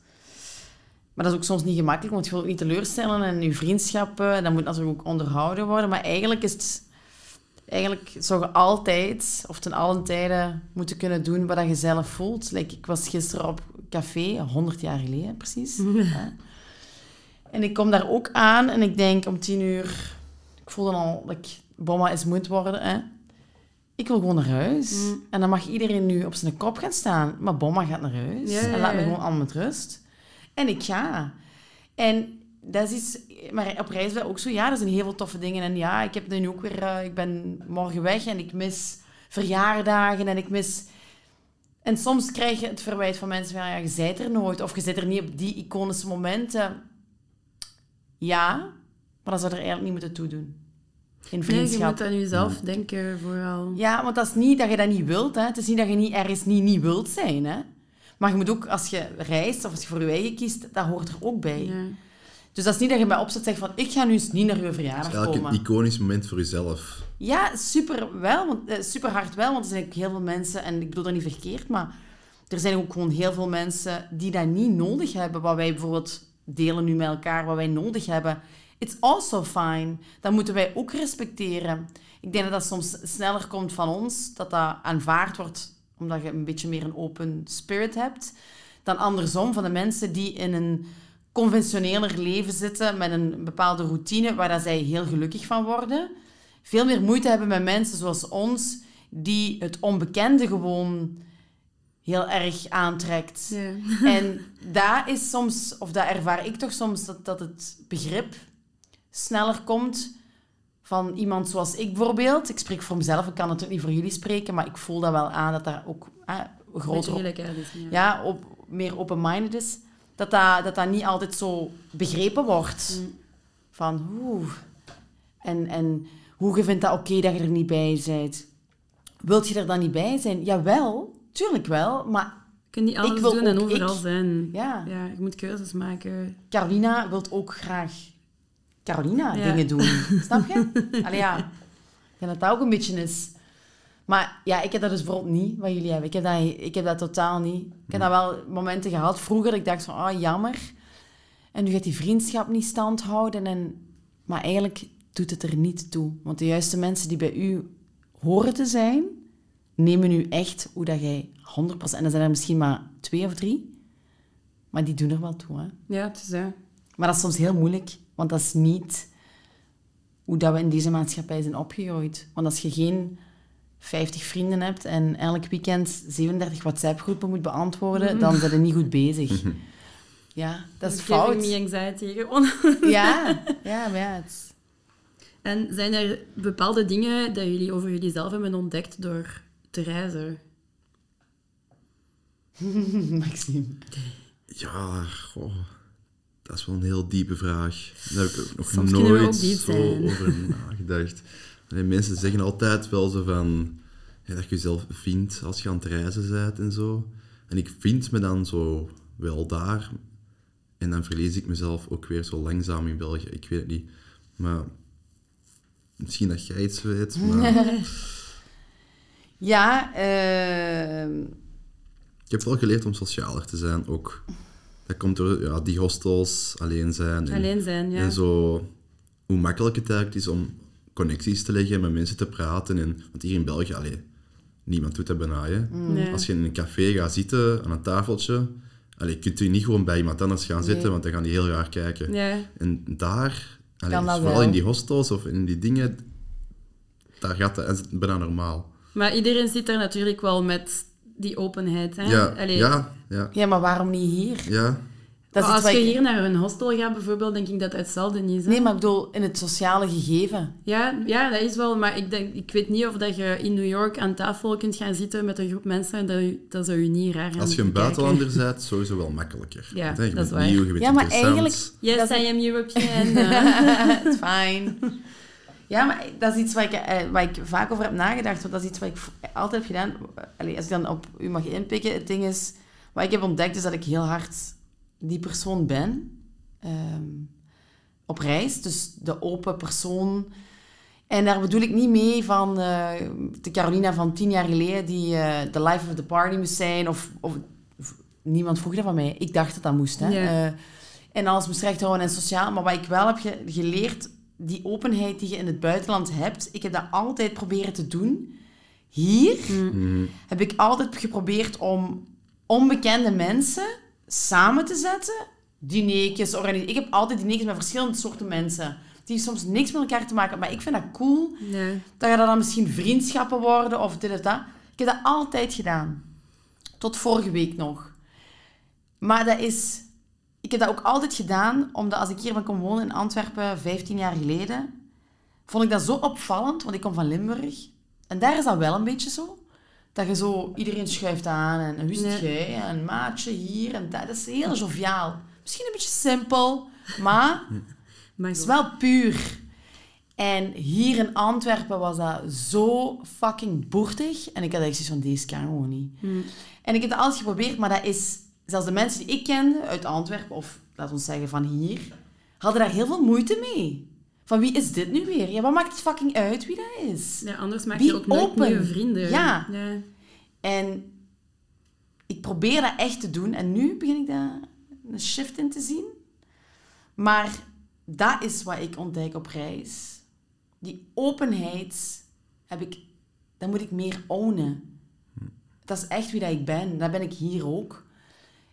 Maar dat is ook soms niet gemakkelijk, want je wilt ook niet teleurstellen en je vriendschappen, dat moet natuurlijk ook onderhouden worden. Maar eigenlijk is het... eigenlijk zou je altijd, of ten allen tijden, moeten kunnen doen wat je zelf voelt. Like, ik was gisteren op café, 100 jaar geleden precies. En ik kom daar ook aan en ik denk om tien uur... Ik voel dan al dat ik bomma is moet worden. Hè. Ik wil gewoon naar huis. Mm. En dan mag iedereen nu op zijn kop gaan staan. Maar bomma gaat naar huis. Ja, en laat me gewoon allemaal met rust. En ik ga. En dat is. Maar op reis ben ik ook zo. Ja, er zijn heel veel toffe dingen. En ja, ik heb nu ook weer... eh, ik ben morgen weg en ik mis verjaardagen en ik mis... En soms krijg je het verwijt van mensen van... Ja, je bent er nooit. Of je zit er niet op die iconische momenten. Ja, maar dat zou er eigenlijk niet moeten toedoen. In Nee, je vriendschap. moet aan jezelf denken vooral. Ja, want dat is niet dat je dat niet wilt. Hè. Het is niet dat je niet ergens niet, niet wilt zijn. Hè. Maar je moet ook, als je reist of als je voor je eigen kiest, dat hoort er ook bij. Ja. Dus dat is niet dat je bij opzet zegt van, ik ga nu eens niet naar je verjaardag is eigenlijk komen. een iconisch moment voor jezelf. Ja, super, wel, want, eh, super hard wel, want er zijn ook heel veel mensen, en ik bedoel dat niet verkeerd, maar er zijn ook gewoon heel veel mensen die dat niet nodig hebben, wat wij bijvoorbeeld delen nu met elkaar, wat wij nodig hebben. It's also fine. Dat moeten wij ook respecteren. Ik denk dat dat soms sneller komt van ons, dat dat aanvaard wordt omdat je een beetje meer een open spirit hebt, dan andersom van de mensen die in een conventioneler leven zitten met een bepaalde routine waar dat zij heel gelukkig van worden veel meer moeite hebben met mensen zoals ons, die het onbekende gewoon heel erg aantrekt. Ja. En daar is soms, of dat ervaar ik toch soms, dat, dat het begrip sneller komt van iemand zoals ik bijvoorbeeld. Ik spreek voor mezelf, ik kan natuurlijk niet voor jullie spreken, maar ik voel dat wel aan dat daar ook eh, groter op, is. Ja. ja, op, meer open-minded is. Dat dat, dat dat niet altijd zo begrepen wordt. Mm. Van hoe. En, en hoe je vindt dat oké dat je er niet bij bent. Wilt je er dan niet bij zijn? Jawel, tuurlijk wel. Maar Je kunt niet alles wil doen en overal ik. zijn. ja, Ja, je moet keuzes maken. Carolina wil ook graag Carolina Ja. dingen doen. Snap je? Allee, ja. Ik denk dat dat ook een beetje is. Maar ja, ik heb dat dus bijvoorbeeld niet, wat jullie hebben. Ik heb dat, ik heb dat totaal niet. Ik heb dat wel momenten gehad vroeger dat ik dacht van, ah, jammer. En nu gaat die vriendschap niet stand houden. En, maar eigenlijk doet het er niet toe. Want de juiste mensen die bij u horen te zijn, nemen u echt hoe dat jij 100%... En dan zijn er misschien maar twee of drie. Maar die doen er wel toe, hè. Ja, het is. Maar dat is soms heel moeilijk, want dat is niet hoe dat we in deze maatschappij zijn opgegroeid. Want als je geen 50 vrienden hebt en elk weekend 37 WhatsApp-groepen moet beantwoorden, dan ben je niet goed bezig. Ja, dat is fout. me anxiety gewoon. Ja, ja, maar ja, het En zijn er bepaalde dingen dat jullie over jullie zelf hebben ontdekt door te reizen? Maxime. Ja, goh, dat is wel een heel diepe vraag. Daar heb ik ook nog Soms nooit zo zijn. over nagedacht. Mensen zeggen altijd wel zo van... Ja, dat je jezelf vindt als je aan het reizen bent en zo. En ik vind me dan zo wel daar. En dan verlies ik mezelf ook weer zo langzaam in België. Ik weet het niet. Maar misschien dat jij iets weet, maar... Ja, ehm, Ik heb wel geleerd om socialer te zijn ook. Dat komt door ja, die hostels, alleen zijn. En, Alleen zijn, ja. En zo, hoe makkelijk het eigenlijk is om connecties te leggen, met mensen te praten. En, want hier in België, allee, niemand doet dat bijna. Hè. Nee. Als je in een café gaat zitten, aan een tafeltje, allee, kunt u niet gewoon bij iemand anders gaan zitten, Nee. want dan gaan die heel raar kijken. Ja, En daar, allee, vooral wel. in die hostels of in die dingen, daar gaat dat, dat is bijna normaal. maar iedereen zit er natuurlijk wel met die openheid. Hè? Ja, Allee, ja, ja, ja, maar waarom niet hier? ja. Dat is maar iets als je ik- hier naar een hostel gaat bijvoorbeeld, denk ik dat het hetzelfde is. Hè? Nee, maar ik bedoel, in het sociale gegeven. Ja, ja, dat is wel. Maar ik, denk, ik weet niet of dat je in New York aan tafel kunt gaan zitten met een groep mensen. Dat, dat zou je niet raar Als je een buitenlander bent, sowieso wel makkelijker. Ja, Want, hè, je dat is waar. nieuw, je bent Ja, maar eigenlijk- Yes, Dat is- I am European. Het is fijn. Ja, maar dat is iets waar ik, eh, waar ik vaak over heb nagedacht. Want dat is iets wat ik altijd heb gedaan. Allee, als ik dan op u mag inpikken. Het ding is... Wat ik heb ontdekt is dat ik heel hard die persoon ben. ehm, op reis. Dus de open persoon. En daar bedoel ik niet mee van eh, de Carolina van tien jaar geleden... die eh, de life of the party moest zijn. Of, of, of- niemand vroeg dat van mij. Ik dacht dat dat moest. Hè. Eh, en alles moest recht houden en sociaal. Maar wat ik wel heb ge- geleerd die openheid die je in het buitenland hebt, ik heb dat altijd proberen te doen. Hier heb ik altijd geprobeerd om onbekende mensen samen te zetten, dineetjes organiseren. Ik heb altijd dineetjes met verschillende soorten mensen, die soms niks met elkaar te maken hebben, maar ik vind dat cool. Ja. Dat er dan misschien vriendschappen worden of dit of dat. Ik heb dat altijd gedaan. Tot vorige week nog. Maar dat is... Ik heb dat ook altijd gedaan, omdat als ik hier ben komen wonen in Antwerpen, 15 jaar geleden, vond ik dat zo opvallend, want ik kom van Limburg. En daar is dat wel een beetje zo. Dat je zo, iedereen schuift aan en hoe is het jij? En maatje hier en dat. Dat is heel joviaal. Misschien een beetje simpel, maar het is wel puur. En hier in Antwerpen was dat zo fucking boertig. En ik had echt zoiets van, deze kan gewoon niet. En ik heb dat altijd geprobeerd, maar dat is... Zelfs de mensen die ik kende uit Antwerpen, of laten we zeggen van hier, hadden daar heel veel moeite mee. Van wie is dit nu weer? Ja, wat maakt het fucking uit wie dat is? Ja, anders maak je ook nooit open. nieuwe vrienden. Ja. ja. En ik probeer dat echt te doen. En nu begin ik daar een shift in te zien. Maar dat is wat ik ontdek op reis. Die openheid heb ik, dat moet ik meer ownen. Dat is echt wie dat ik ben. Dat ben ik hier ook.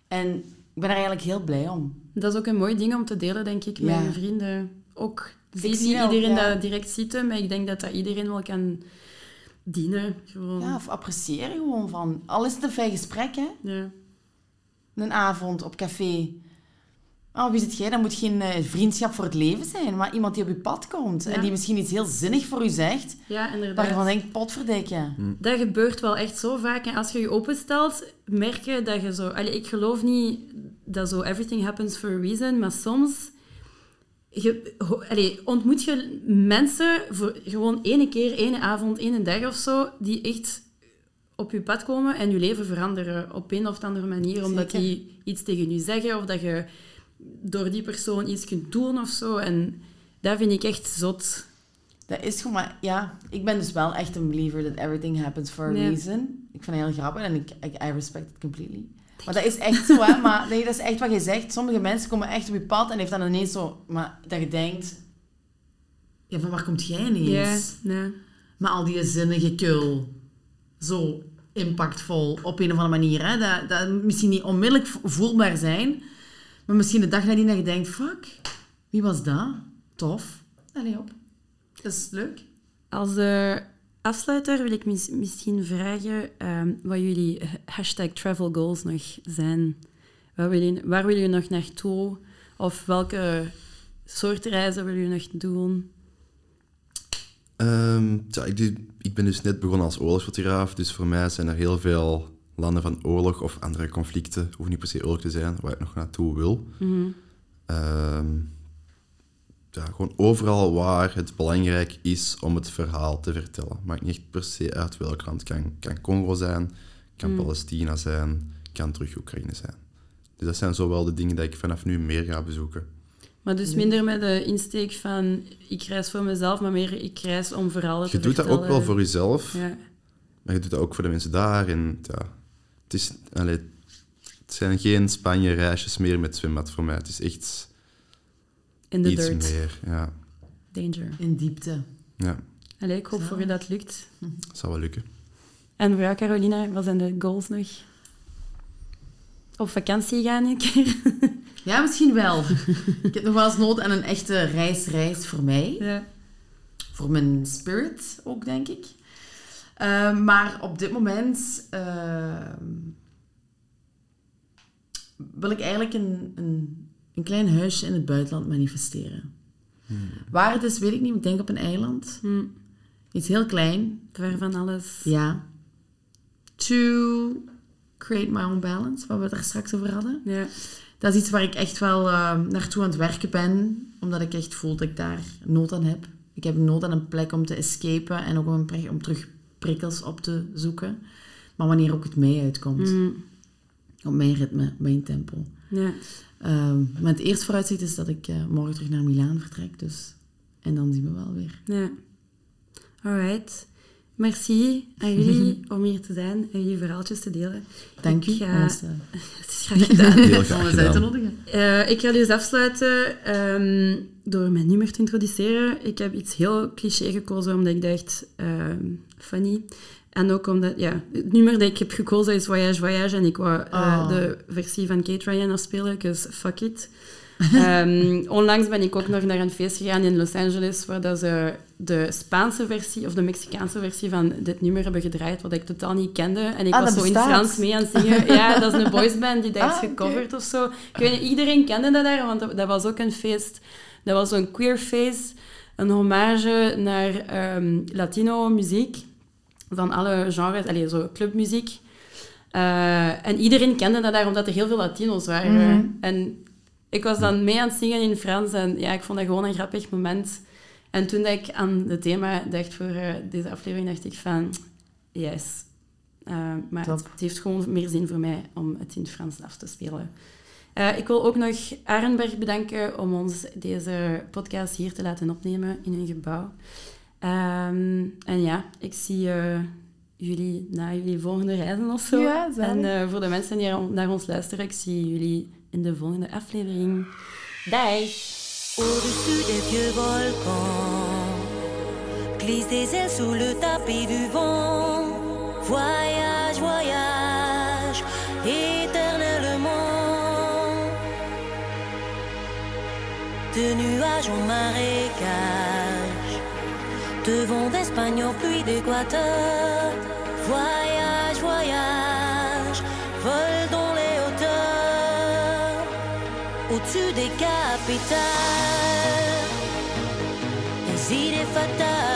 En ik ben er eigenlijk heel blij om. Dat is ook een mooi ding om te delen, denk ik, met je vrienden. Ook, zie Ik zie niet iedereen ja. dat direct zitten, maar ik denk dat dat iedereen wel kan dienen. Gewoon. Ja, of appreciëren gewoon van... Al is het een fijn gesprek, hè. Ja. Een avond op café. Oh, wie zit jij? Dat moet geen eh, vriendschap voor het leven zijn, maar iemand die op je pad komt. Ja. En die misschien iets heel zinnig voor u zegt. Ja, Waar inderdaad. je van denkt, potverdikken. Dat gebeurt wel echt zo vaak. En als je je openstelt, merk je dat je zo... Allee, ik geloof niet dat zo everything happens for a reason, maar soms... Je, ontmoet je mensen voor gewoon ene keer, ene avond, ene dag of zo, die echt op je pad komen en je leven veranderen op een of andere manier. Omdat die iets tegen je zeggen of dat je door die persoon iets kunt doen of zo. En dat vind ik echt zot. Dat is gewoon maar... Ja, ik ben dus wel echt een believer that everything happens for a reason. Ik vind het heel grappig en ik, ik I respect it completely. Maar dat is echt zo, hè. Maar nee, dat is echt wat je zegt. Sommige mensen komen echt op je pad en heeft dan ineens zo... Maar dat je denkt... Ja, van waar komt jij ineens? Ja, ja. Maar al die zinnige kul. Zo impactvol op een of andere manier. Hè? Dat, dat misschien niet onmiddellijk vo- voelbaar zijn. Maar misschien de dag nadien dat je denkt... Fuck, wie was dat? Tof. Allee, op. Dat is leuk. Als eh, afsluiter wil ik mis- misschien vragen ehm, wat jullie hashtag travel goals nog zijn. Waar wil, je, waar wil je nog naartoe? Of welke soort reizen wil je nog doen? Ja, ik, doe- ik ben dus net begonnen als oorlogsfotograaf, dus voor mij zijn er heel veel landen van oorlog of andere conflicten, hoeft niet per se oorlog te zijn, waar ik nog naartoe wil. Ehm, ja, gewoon overal waar het belangrijk is om het verhaal te vertellen. Maakt niet per se uit welk land. Kan, kan Congo zijn, kan Palestina zijn, kan terug Oekraïne zijn. Dus dat zijn zowel de dingen die ik vanaf nu meer ga bezoeken. Maar dus minder met de insteek van ik reis voor mezelf, maar meer ik reis om verhalen te Je doet dat vertellen. ook wel voor jezelf, Ja, Maar je doet dat ook voor de mensen daar. En ja, het, is, allee, het zijn geen Spanje-reisjes meer met zwembad voor mij. Het is echt in de iets dirt. meer. Ja, Danger. In diepte. ja, Allee, ik hoop voor je dat het lukt. dat zal wel lukken. En voor jou, Carolina, wat zijn de goals nog? Op vakantie gaan een keer? Ja, misschien wel. ik heb nog wel eens nood aan een echte reis-reis voor mij. Ja. Voor mijn spirit ook, denk ik. Eh, maar op dit moment eh, wil ik eigenlijk een, een, een klein huisje in het buitenland manifesteren. Waar het is, weet ik niet. Ik denk op een eiland. Hm, Iets heel klein. ver van alles. Ja. To create my own balance, waar we het er straks over hadden. Ja. Dat is iets waar ik echt wel eh, naartoe aan het werken ben, omdat ik echt voel dat ik daar nood aan heb. Ik heb nood aan een plek om te escapen en ook om, een plek om terug prikkels op te zoeken. Maar wanneer ook het mij uitkomt. Hm, Op mijn ritme, mijn tempo. ja. Ehm, maar het eerste vooruitzicht is dat ik eh, morgen terug naar Milaan vertrek. Dus. En dan zien we wel weer. Ja. Alright. merci aan jullie om hier te zijn en jullie verhaaltjes te delen. Dank ga- ons, eh, Het is graag gedaan. Heel graag ons uit te gedaan. nodigen. Eh, ik ga dus afsluiten ehm, door mijn nummer te introduceren. Ik heb iets heel cliché gekozen, omdat ik dacht, ehm, funny. En ook omdat, ja, het nummer dat ik heb gekozen is Voyage Voyage. En ik wou eh, Oh. de versie van Kate Ryan afspelen, dus fuck it. Ehm, onlangs ben ik ook nog naar een feest gegaan in Los Angeles, waar dat ze de Spaanse versie of de Mexicaanse versie van dit nummer hebben gedraaid, wat ik totaal niet kende. En ik Ah, was zo in. Frans mee aan het zingen. Ja, dat is een boysband die dat Ah, heeft oké. gecoverd of zo. Ik weet niet, iedereen kende dat daar, want dat, dat was ook een feest. Dat was zo'n queer feest, een hommage naar ehm, Latino muziek van alle genres, allee, zo clubmuziek. Eh, en iedereen kende dat daar, omdat er heel veel Latino's waren. Mhm. En ik was dan mee aan het zingen in Frans en ja, ik vond dat gewoon een grappig moment. En toen dat ik aan het thema dacht voor eh, deze aflevering, dacht ik van, yes. Eh, maar het, het heeft gewoon meer zin voor mij om het in het Frans af te spelen. Ik wil ook nog Arenberg bedanken om ons deze podcast hier te laten opnemen in hun gebouw. Ehm, en ja, ik zie eh, jullie na jullie volgende reizen of zo. Ja, en eh, voor de mensen die naar ons luisteren, ik zie jullie in de volgende aflevering. Bye! Au-dessus des vieux volcans, glisse des ailes sous le tapis du vent. Voyage, voyage, éternellement. De nuages en marécage, de vent d'Espagne pluie d'Équateur. Voyage, voyage, vol dans les hauteurs au-dessus des capitales. Les idées fatales